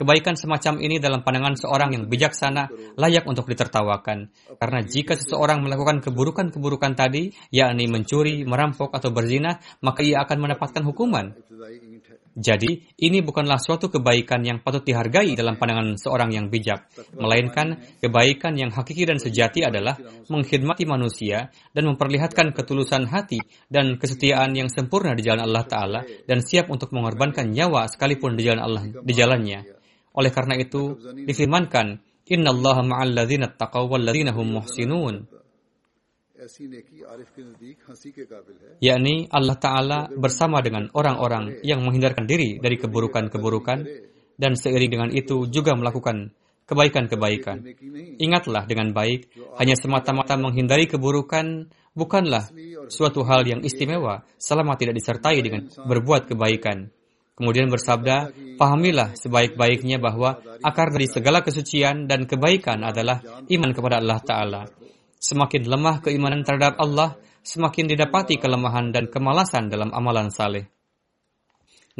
Kebaikan semacam ini dalam pandangan seorang yang bijaksana layak untuk ditertawakan. Karena jika seseorang melakukan keburukan-keburukan tadi, yakni mencuri, merampok, atau berzina, maka ia akan mendapatkan hukuman. Jadi, ini bukanlah suatu kebaikan yang patut dihargai dalam pandangan seorang yang bijak, melainkan kebaikan yang hakiki dan sejati adalah mengkhidmati manusia dan memperlihatkan ketulusan hati dan kesetiaan yang sempurna di jalan Allah Ta'ala dan siap untuk mengorbankan nyawa sekalipun di jalan Allah di jalannya. Oleh karena itu, difirmankan, Inna Allah ma'alladzina taqawwalladzina hum muhsinun yakni Allah Ta'ala bersama dengan orang-orang yang menghindarkan diri dari keburukan-keburukan dan seiring dengan itu juga melakukan kebaikan-kebaikan. Ingatlah dengan baik, hanya semata-mata menghindari keburukan bukanlah suatu hal yang istimewa selama tidak disertai dengan berbuat kebaikan. Kemudian bersabda, pahamilah sebaik-baiknya bahwa akar dari segala kesucian dan kebaikan adalah iman kepada Allah Ta'ala. Semakin lemah keimanan terhadap Allah, semakin didapati kelemahan dan kemalasan dalam amalan saleh.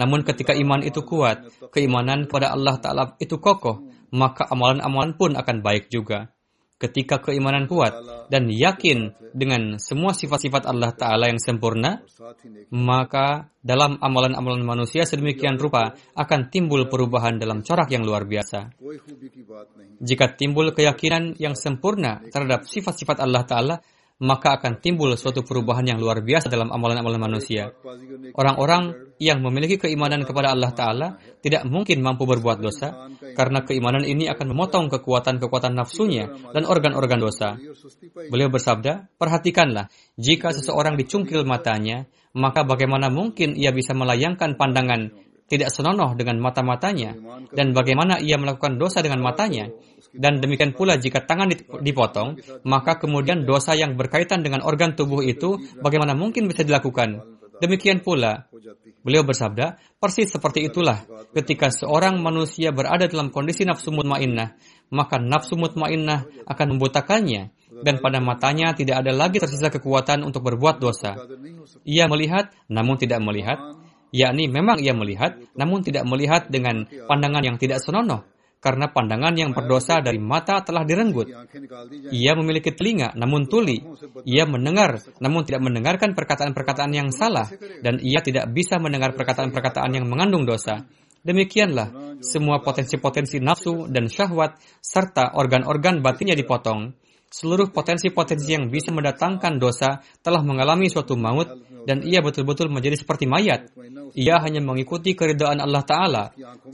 Namun ketika iman itu kuat, keimanan kepada Allah Ta'ala itu kokoh, maka amalan-amalan pun akan baik juga. Ketika keimanan kuat dan yakin dengan semua sifat-sifat Allah Ta'ala yang sempurna, maka dalam amalan-amalan manusia sedemikian rupa akan timbul perubahan dalam corak yang luar biasa. Jika timbul keyakinan yang sempurna terhadap sifat-sifat Allah Ta'ala, maka akan timbul suatu perubahan yang luar biasa dalam amalan-amalan manusia. Orang-orang yang memiliki keimanan kepada Allah Ta'ala tidak mungkin mampu berbuat dosa, karena keimanan ini akan memotong kekuatan-kekuatan nafsunya dan organ-organ dosa. Beliau bersabda, perhatikanlah, jika seseorang dicungkil matanya, maka bagaimana mungkin ia bisa melayangkan pandangan tidak senonoh dengan mata-matanya, dan bagaimana ia melakukan dosa dengan matanya, dan demikian pula jika tangan dipotong, maka kemudian dosa yang berkaitan dengan organ tubuh itu bagaimana mungkin bisa dilakukan. Demikian pula, beliau bersabda, persis seperti itulah ketika seorang manusia berada dalam kondisi nafsu mutmainnah, maka nafsu mutmainnah akan membutakannya dan pada matanya tidak ada lagi tersisa kekuatan untuk berbuat dosa. Ia melihat namun tidak melihat, yakni memang ia melihat namun tidak melihat dengan pandangan yang tidak senonoh karena pandangan yang berdosa dari mata telah direnggut. Ia memiliki telinga, namun tuli. Ia mendengar, namun tidak mendengarkan perkataan-perkataan yang salah, dan ia tidak bisa mendengar perkataan-perkataan yang mengandung dosa. Demikianlah, semua potensi-potensi nafsu dan syahwat, serta organ-organ batinnya dipotong. Seluruh potensi-potensi yang bisa mendatangkan dosa telah mengalami suatu maut, dan ia betul-betul menjadi seperti mayat. Ia hanya mengikuti keridaan Allah Ta'ala.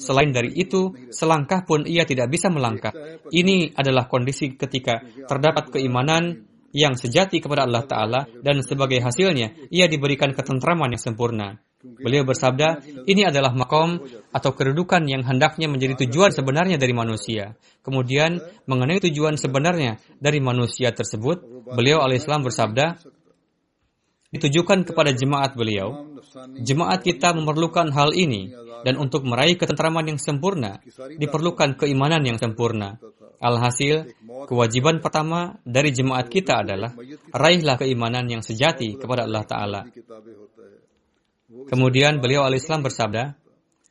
Selain dari itu, selangkah pun ia tidak bisa melangkah. Ini adalah kondisi ketika terdapat keimanan yang sejati kepada Allah Ta'ala dan sebagai hasilnya, ia diberikan ketentraman yang sempurna. Beliau bersabda, ini adalah makom atau kedudukan yang hendaknya menjadi tujuan sebenarnya dari manusia. Kemudian, mengenai tujuan sebenarnya dari manusia tersebut, beliau alaihissalam bersabda, ditujukan kepada jemaat beliau, Jemaat kita memerlukan hal ini, dan untuk meraih ketentraman yang sempurna, diperlukan keimanan yang sempurna. Alhasil, kewajiban pertama dari jemaat kita adalah raihlah keimanan yang sejati kepada Allah Ta'ala. Kemudian beliau al-Islam bersabda,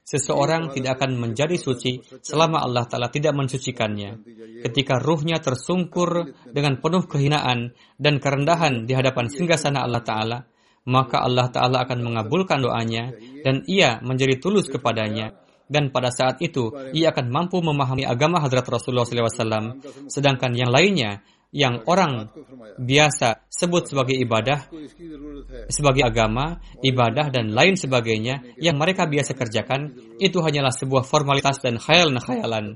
seseorang tidak akan menjadi suci selama Allah Ta'ala tidak mensucikannya. Ketika ruhnya tersungkur dengan penuh kehinaan dan kerendahan di hadapan singgasana Allah Ta'ala, maka Allah Ta'ala akan mengabulkan doanya dan ia menjadi tulus kepadanya. Dan pada saat itu, ia akan mampu memahami agama Hadrat Rasulullah SAW. Sedangkan yang lainnya, yang orang biasa sebut sebagai ibadah, sebagai agama, ibadah, dan lain sebagainya, yang mereka biasa kerjakan, itu hanyalah sebuah formalitas dan khayal-khayalan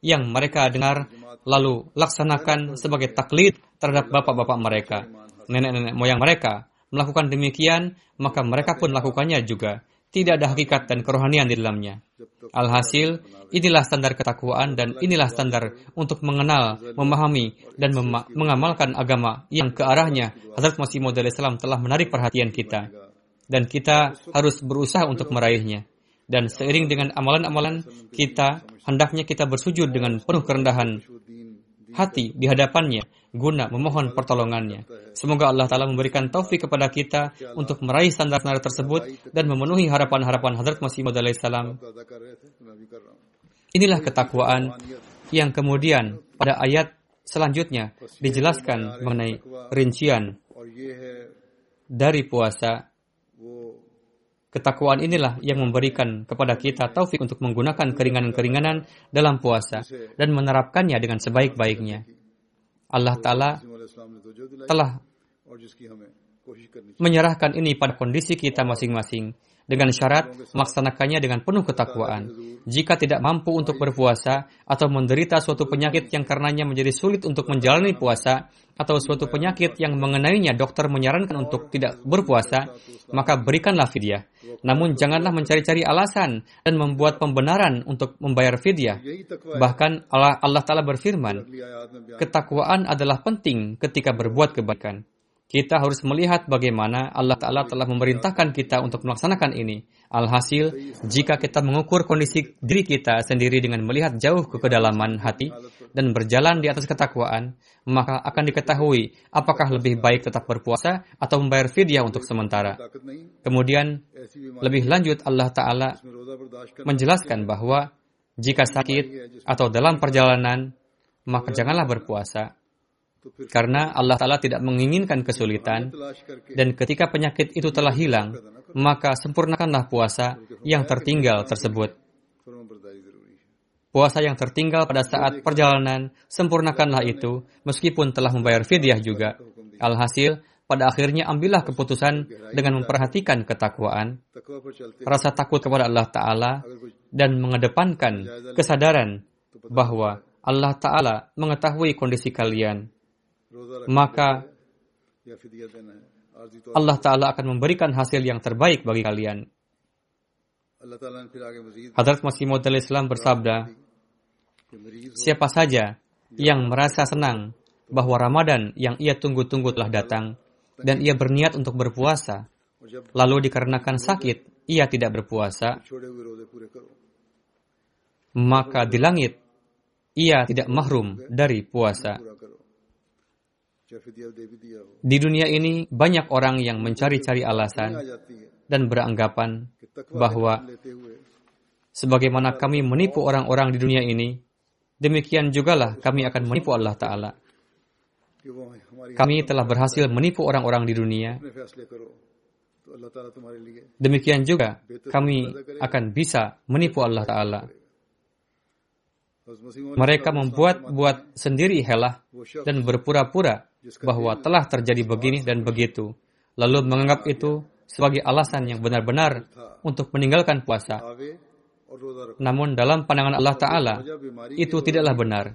yang mereka dengar lalu laksanakan sebagai taklid terhadap bapak-bapak mereka, nenek-nenek moyang mereka, melakukan demikian, maka mereka pun melakukannya juga. Tidak ada hakikat dan kerohanian di dalamnya. Alhasil, inilah standar ketakwaan dan inilah standar untuk mengenal, memahami, dan mem mengamalkan agama yang ke arahnya Hazrat Masih Maud Islam telah menarik perhatian kita. Dan kita harus berusaha untuk meraihnya. Dan seiring dengan amalan-amalan kita, hendaknya kita bersujud dengan penuh kerendahan hati di hadapannya guna memohon pertolongannya. Semoga Allah Ta'ala memberikan taufik kepada kita untuk meraih standar-standar tersebut dan memenuhi harapan-harapan Hadrat Masih Maud salam. Inilah ketakwaan yang kemudian pada ayat selanjutnya dijelaskan mengenai rincian dari puasa. Ketakwaan inilah yang memberikan kepada kita taufik untuk menggunakan keringanan-keringanan dalam puasa dan menerapkannya dengan sebaik-baiknya. Allah Ta'ala telah menyerahkan ini pada kondisi kita masing-masing dengan syarat melaksanakannya dengan penuh ketakwaan. Jika tidak mampu untuk berpuasa atau menderita suatu penyakit yang karenanya menjadi sulit untuk menjalani puasa atau suatu penyakit yang mengenainya dokter menyarankan untuk tidak berpuasa, maka berikanlah fidyah. Namun janganlah mencari-cari alasan dan membuat pembenaran untuk membayar fidyah. Bahkan Allah, Allah Ta'ala berfirman, ketakwaan adalah penting ketika berbuat kebaikan. Kita harus melihat bagaimana Allah Ta'ala telah memerintahkan kita untuk melaksanakan ini. Alhasil, jika kita mengukur kondisi diri kita sendiri dengan melihat jauh ke kedalaman hati dan berjalan di atas ketakwaan, maka akan diketahui apakah lebih baik tetap berpuasa atau membayar fidyah untuk sementara. Kemudian, lebih lanjut Allah Ta'ala menjelaskan bahwa jika sakit atau dalam perjalanan, maka janganlah berpuasa Karena Allah Ta'ala tidak menginginkan kesulitan, dan ketika penyakit itu telah hilang, maka sempurnakanlah puasa yang tertinggal tersebut. Puasa yang tertinggal pada saat perjalanan, sempurnakanlah itu, meskipun telah membayar fidyah juga. Alhasil, pada akhirnya ambillah keputusan dengan memperhatikan ketakwaan, rasa takut kepada Allah Ta'ala, dan mengedepankan kesadaran bahwa Allah Ta'ala mengetahui kondisi kalian. Maka Allah Ta'ala akan memberikan hasil yang terbaik bagi kalian. Hadrat Masih Maud Islam bersabda, Siapa saja yang merasa senang bahwa Ramadan yang ia tunggu-tunggu telah datang dan ia berniat untuk berpuasa, lalu dikarenakan sakit ia tidak berpuasa, maka di langit ia tidak mahrum dari puasa. Di dunia ini banyak orang yang mencari-cari alasan dan beranggapan bahwa sebagaimana kami menipu orang-orang di dunia ini, demikian jugalah kami akan menipu Allah Ta'ala. Kami telah berhasil menipu orang-orang di dunia. Demikian juga kami akan bisa menipu Allah Ta'ala. Mereka membuat-buat sendiri helah dan berpura-pura bahwa telah terjadi begini dan begitu, lalu menganggap itu sebagai alasan yang benar-benar untuk meninggalkan puasa. Namun dalam pandangan Allah Ta'ala, itu tidaklah benar.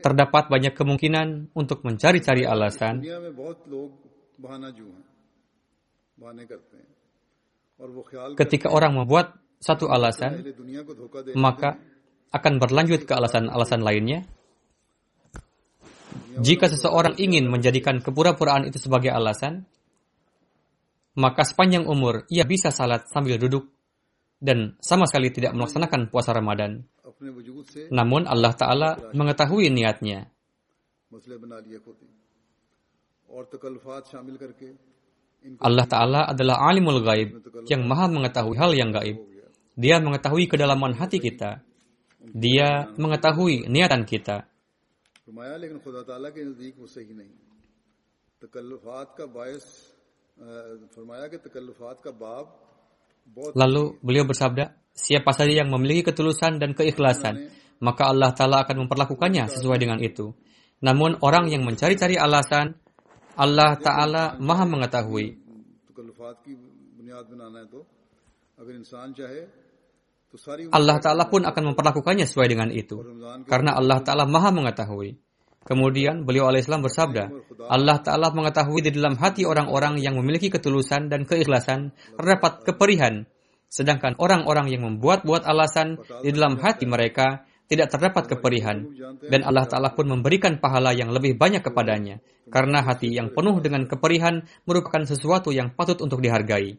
Terdapat banyak kemungkinan untuk mencari-cari alasan. Ketika orang membuat satu alasan, maka akan berlanjut ke alasan-alasan lainnya. Jika seseorang ingin menjadikan kepura-puraan itu sebagai alasan, maka sepanjang umur ia bisa salat sambil duduk dan sama sekali tidak melaksanakan puasa Ramadan. Namun Allah Ta'ala mengetahui niatnya. Allah Ta'ala adalah alimul gaib yang maha mengetahui hal yang gaib. Dia mengetahui kedalaman hati kita. Dia mengetahui niatan kita. Lalu beliau bersabda, siapa saja yang memiliki ketulusan dan keikhlasan, maka Allah Ta'ala akan memperlakukannya sesuai dengan itu. Namun orang yang mencari-cari alasan, Allah Ta'ala maha mengetahui. Allah Ta'ala pun akan memperlakukannya sesuai dengan itu. Karena Allah Ta'ala maha mengetahui. Kemudian beliau alaihissalam bersabda, Allah Ta'ala mengetahui di dalam hati orang-orang yang memiliki ketulusan dan keikhlasan terdapat keperihan. Sedangkan orang-orang yang membuat-buat alasan di dalam hati mereka tidak terdapat keperihan. Dan Allah Ta'ala pun memberikan pahala yang lebih banyak kepadanya. Karena hati yang penuh dengan keperihan merupakan sesuatu yang patut untuk dihargai.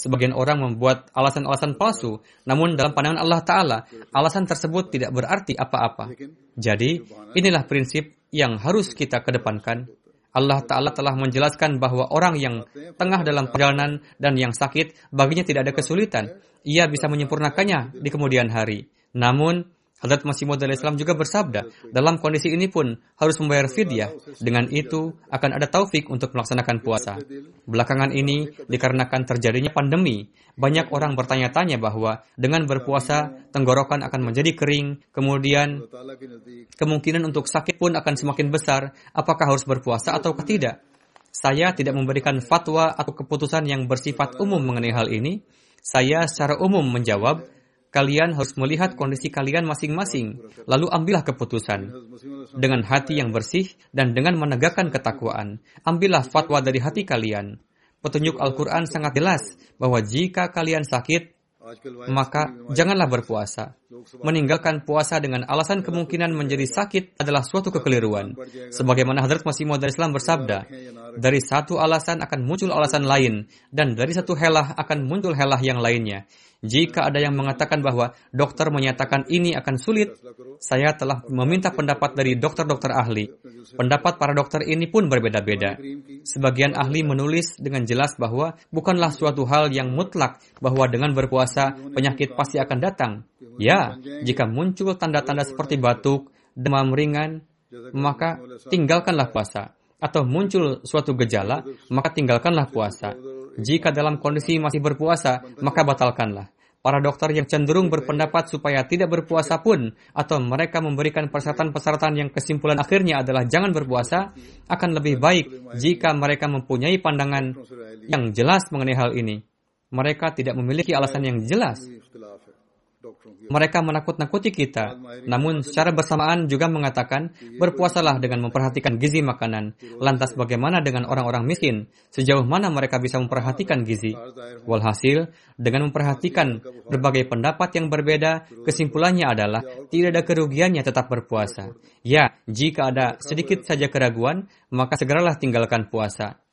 Sebagian orang membuat alasan-alasan palsu, namun dalam pandangan Allah Ta'ala, alasan tersebut tidak berarti apa-apa. Jadi, inilah prinsip yang harus kita kedepankan. Allah Ta'ala telah menjelaskan bahwa orang yang tengah dalam perjalanan dan yang sakit, baginya tidak ada kesulitan. Ia bisa menyempurnakannya di kemudian hari. Namun, Hadrat Masih Maud Islam juga bersabda, dalam kondisi ini pun harus membayar fidyah. Dengan itu akan ada taufik untuk melaksanakan puasa. Belakangan ini dikarenakan terjadinya pandemi, banyak orang bertanya-tanya bahwa dengan berpuasa tenggorokan akan menjadi kering, kemudian kemungkinan untuk sakit pun akan semakin besar. Apakah harus berpuasa atau tidak? Saya tidak memberikan fatwa atau keputusan yang bersifat umum mengenai hal ini. Saya secara umum menjawab, kalian harus melihat kondisi kalian masing-masing, lalu ambillah keputusan. Dengan hati yang bersih dan dengan menegakkan ketakwaan, ambillah fatwa dari hati kalian. Petunjuk Al-Quran sangat jelas bahwa jika kalian sakit, maka janganlah berpuasa. Meninggalkan puasa dengan alasan kemungkinan menjadi sakit adalah suatu kekeliruan. Sebagaimana Hadrat Masih Maud Islam bersabda, dari satu alasan akan muncul alasan lain, dan dari satu helah akan muncul helah yang lainnya. Jika ada yang mengatakan bahwa dokter menyatakan ini akan sulit, saya telah meminta pendapat dari dokter-dokter ahli. Pendapat para dokter ini pun berbeda-beda. Sebagian ahli menulis dengan jelas bahwa bukanlah suatu hal yang mutlak bahwa dengan berpuasa penyakit pasti akan datang. Ya, jika muncul tanda-tanda seperti batuk, demam ringan, maka tinggalkanlah puasa. Atau muncul suatu gejala, maka tinggalkanlah puasa. Jika dalam kondisi masih berpuasa, maka batalkanlah. Para dokter yang cenderung berpendapat supaya tidak berpuasa pun, atau mereka memberikan persyaratan-persyaratan yang kesimpulan akhirnya adalah jangan berpuasa, akan lebih baik jika mereka mempunyai pandangan yang jelas mengenai hal ini. Mereka tidak memiliki alasan yang jelas mereka menakut-nakuti kita, namun secara bersamaan juga mengatakan, berpuasalah dengan memperhatikan gizi makanan. Lantas bagaimana dengan orang-orang miskin? Sejauh mana mereka bisa memperhatikan gizi? Walhasil, dengan memperhatikan berbagai pendapat yang berbeda, kesimpulannya adalah tidak ada kerugiannya tetap berpuasa. Ya, jika ada sedikit saja keraguan, maka segeralah tinggalkan puasa.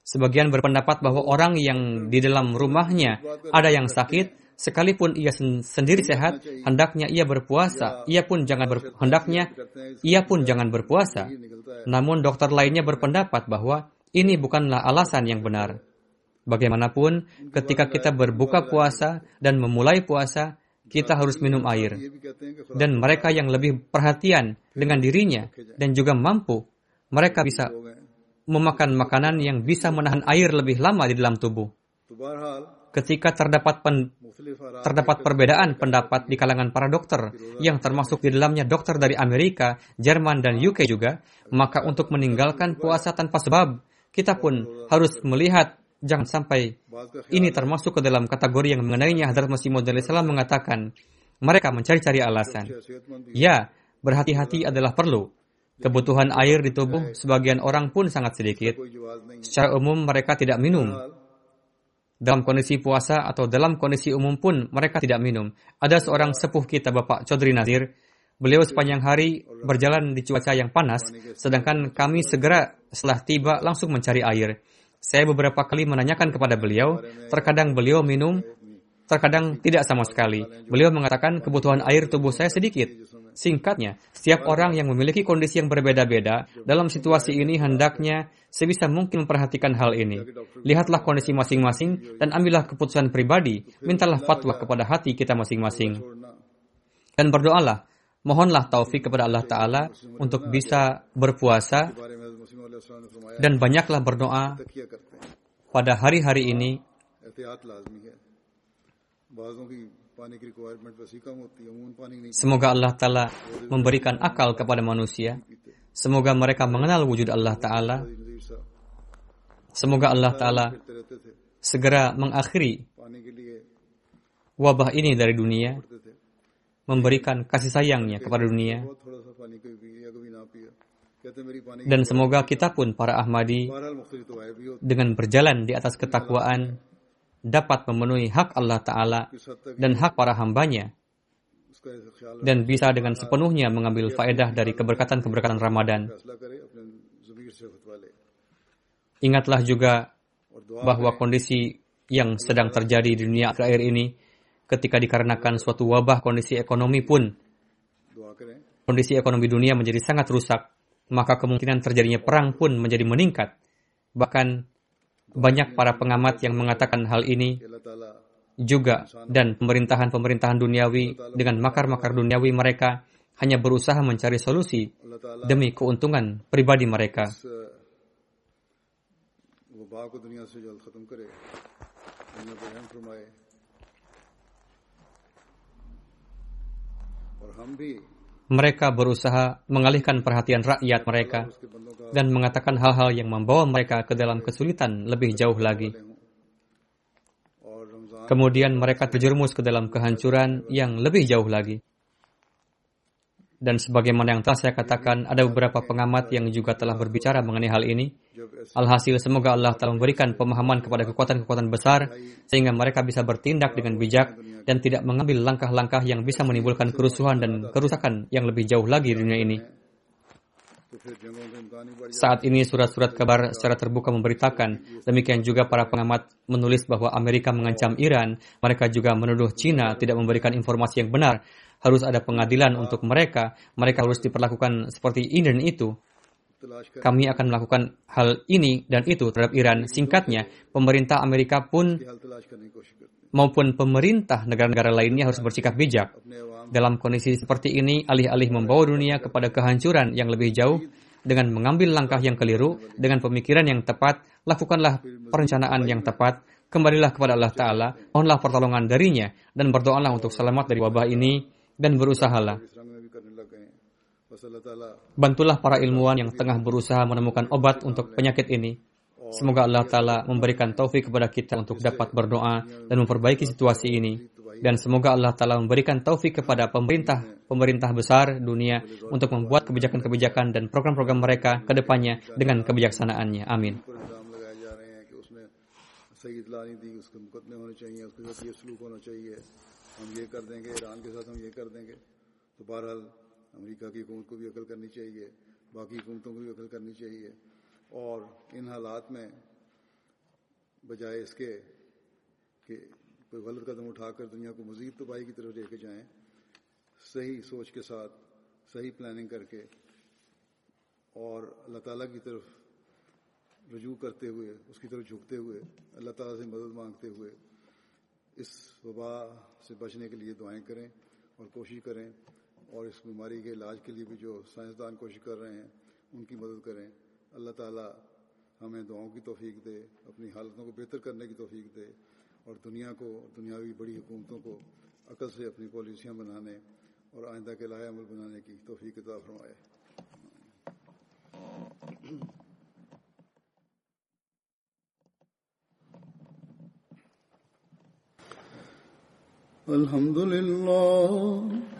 Sebagian berpendapat bahwa orang yang di dalam rumahnya ada yang sakit, sekalipun ia sendiri sehat, hendaknya ia berpuasa. Ia pun jangan ber, hendaknya ia pun jangan berpuasa. Namun dokter lainnya berpendapat bahwa ini bukanlah alasan yang benar. Bagaimanapun, ketika kita berbuka puasa dan memulai puasa, kita harus minum air. Dan mereka yang lebih perhatian dengan dirinya dan juga mampu, mereka bisa memakan makanan yang bisa menahan air lebih lama di dalam tubuh. Ketika terdapat pen, terdapat perbedaan pendapat di kalangan para dokter, yang termasuk di dalamnya dokter dari Amerika, Jerman, dan UK juga, maka untuk meninggalkan puasa tanpa sebab, kita pun harus melihat jangan sampai ini termasuk ke dalam kategori yang mengenainya Hadrat Masih Maud Salam mengatakan, mereka mencari-cari alasan. Ya, berhati-hati adalah perlu. Kebutuhan air di tubuh sebagian orang pun sangat sedikit. Secara umum mereka tidak minum dalam kondisi puasa atau dalam kondisi umum pun mereka tidak minum. Ada seorang sepuh kita Bapak Chodri Nazir, beliau sepanjang hari berjalan di cuaca yang panas, sedangkan kami segera setelah tiba langsung mencari air. Saya beberapa kali menanyakan kepada beliau, terkadang beliau minum, terkadang tidak sama sekali. Beliau mengatakan kebutuhan air tubuh saya sedikit. Singkatnya, setiap orang yang memiliki kondisi yang berbeda-beda dalam situasi ini hendaknya sebisa mungkin memperhatikan hal ini. Lihatlah kondisi masing-masing dan ambillah keputusan pribadi. Mintalah fatwa kepada hati kita masing-masing. Dan berdoalah, mohonlah taufik kepada Allah Ta'ala untuk bisa berpuasa dan banyaklah berdoa pada hari-hari ini Semoga Allah Ta'ala memberikan akal kepada manusia. Semoga mereka mengenal wujud Allah Ta'ala. Semoga Allah Ta'ala segera mengakhiri wabah ini dari dunia, memberikan kasih sayangnya kepada dunia. Dan semoga kita pun para Ahmadi dengan berjalan di atas ketakwaan dapat memenuhi hak Allah Ta'ala dan hak para hambanya dan bisa dengan sepenuhnya mengambil faedah dari keberkatan-keberkatan Ramadan. Ingatlah juga bahwa kondisi yang sedang terjadi di dunia akhir ini ketika dikarenakan suatu wabah kondisi ekonomi pun kondisi ekonomi dunia menjadi sangat rusak, maka kemungkinan terjadinya perang pun menjadi meningkat. Bahkan banyak para pengamat yang mengatakan hal ini juga dan pemerintahan-pemerintahan duniawi dengan makar-makar duniawi mereka hanya berusaha mencari solusi demi keuntungan pribadi mereka. Mereka berusaha mengalihkan perhatian rakyat mereka dan mengatakan hal-hal yang membawa mereka ke dalam kesulitan lebih jauh lagi. Kemudian mereka terjerumus ke dalam kehancuran yang lebih jauh lagi. Dan sebagaimana yang telah saya katakan, ada beberapa pengamat yang juga telah berbicara mengenai hal ini. Alhasil, semoga Allah telah memberikan pemahaman kepada kekuatan-kekuatan besar, sehingga mereka bisa bertindak dengan bijak dan tidak mengambil langkah-langkah yang bisa menimbulkan kerusuhan dan kerusakan yang lebih jauh lagi di dunia ini. Saat ini surat-surat kabar secara terbuka memberitakan, demikian juga para pengamat menulis bahwa Amerika mengancam Iran, mereka juga menuduh Cina tidak memberikan informasi yang benar harus ada pengadilan untuk mereka, mereka harus diperlakukan seperti ini dan itu. Kami akan melakukan hal ini dan itu terhadap Iran. Singkatnya, pemerintah Amerika pun maupun pemerintah negara-negara lainnya harus bersikap bijak. Dalam kondisi seperti ini, alih-alih membawa dunia kepada kehancuran yang lebih jauh, dengan mengambil langkah yang keliru, dengan pemikiran yang tepat, lakukanlah perencanaan yang tepat, kembalilah kepada Allah Ta'ala, mohonlah pertolongan darinya, dan berdoalah untuk selamat dari wabah ini, dan berusahalah. Bantulah para ilmuwan yang tengah berusaha menemukan obat untuk penyakit ini. Semoga Allah Ta'ala memberikan taufik kepada kita untuk dapat berdoa dan memperbaiki situasi ini. Dan semoga Allah Ta'ala memberikan taufik kepada pemerintah, pemerintah besar dunia untuk membuat kebijakan-kebijakan dan program-program mereka ke depannya dengan kebijaksanaannya. Amin. اور ان حالات میں بجائے اس کے کہ کوئی غلط قدم اٹھا کر دنیا کو مزید تباہی کی طرف لے کے جائیں، صحیح سوچ کے ساتھ، صحیح پلاننگ کر کے اور اللہ تعالیٰ کی طرف رجوع کرتے ہوئے، اس کی طرف جھکتے ہوئے، اللہ تعالیٰ سے مدد مانگتے ہوئے اس وبا سے بچنے کے لیے دعائیں کریں اور کوشش کریں اور اس بیماری کے علاج کے لیے بھی جو سائنسدان کوشش کر رہے ہیں، ان کی مدد کریں۔ اللہ تعالیٰ ہمیں دعاؤں کی توفیق دے، اپنی حالتوں کو بہتر کرنے کی توفیق دے اور دنیا کو اور دنیاوی بڑی حکومتوں کو عقل سے اپنی پالیسیاں بنانے اور آئندہ کے لائے عمل بنانے کی توفیق عطا فرمائے۔ الحمد للہ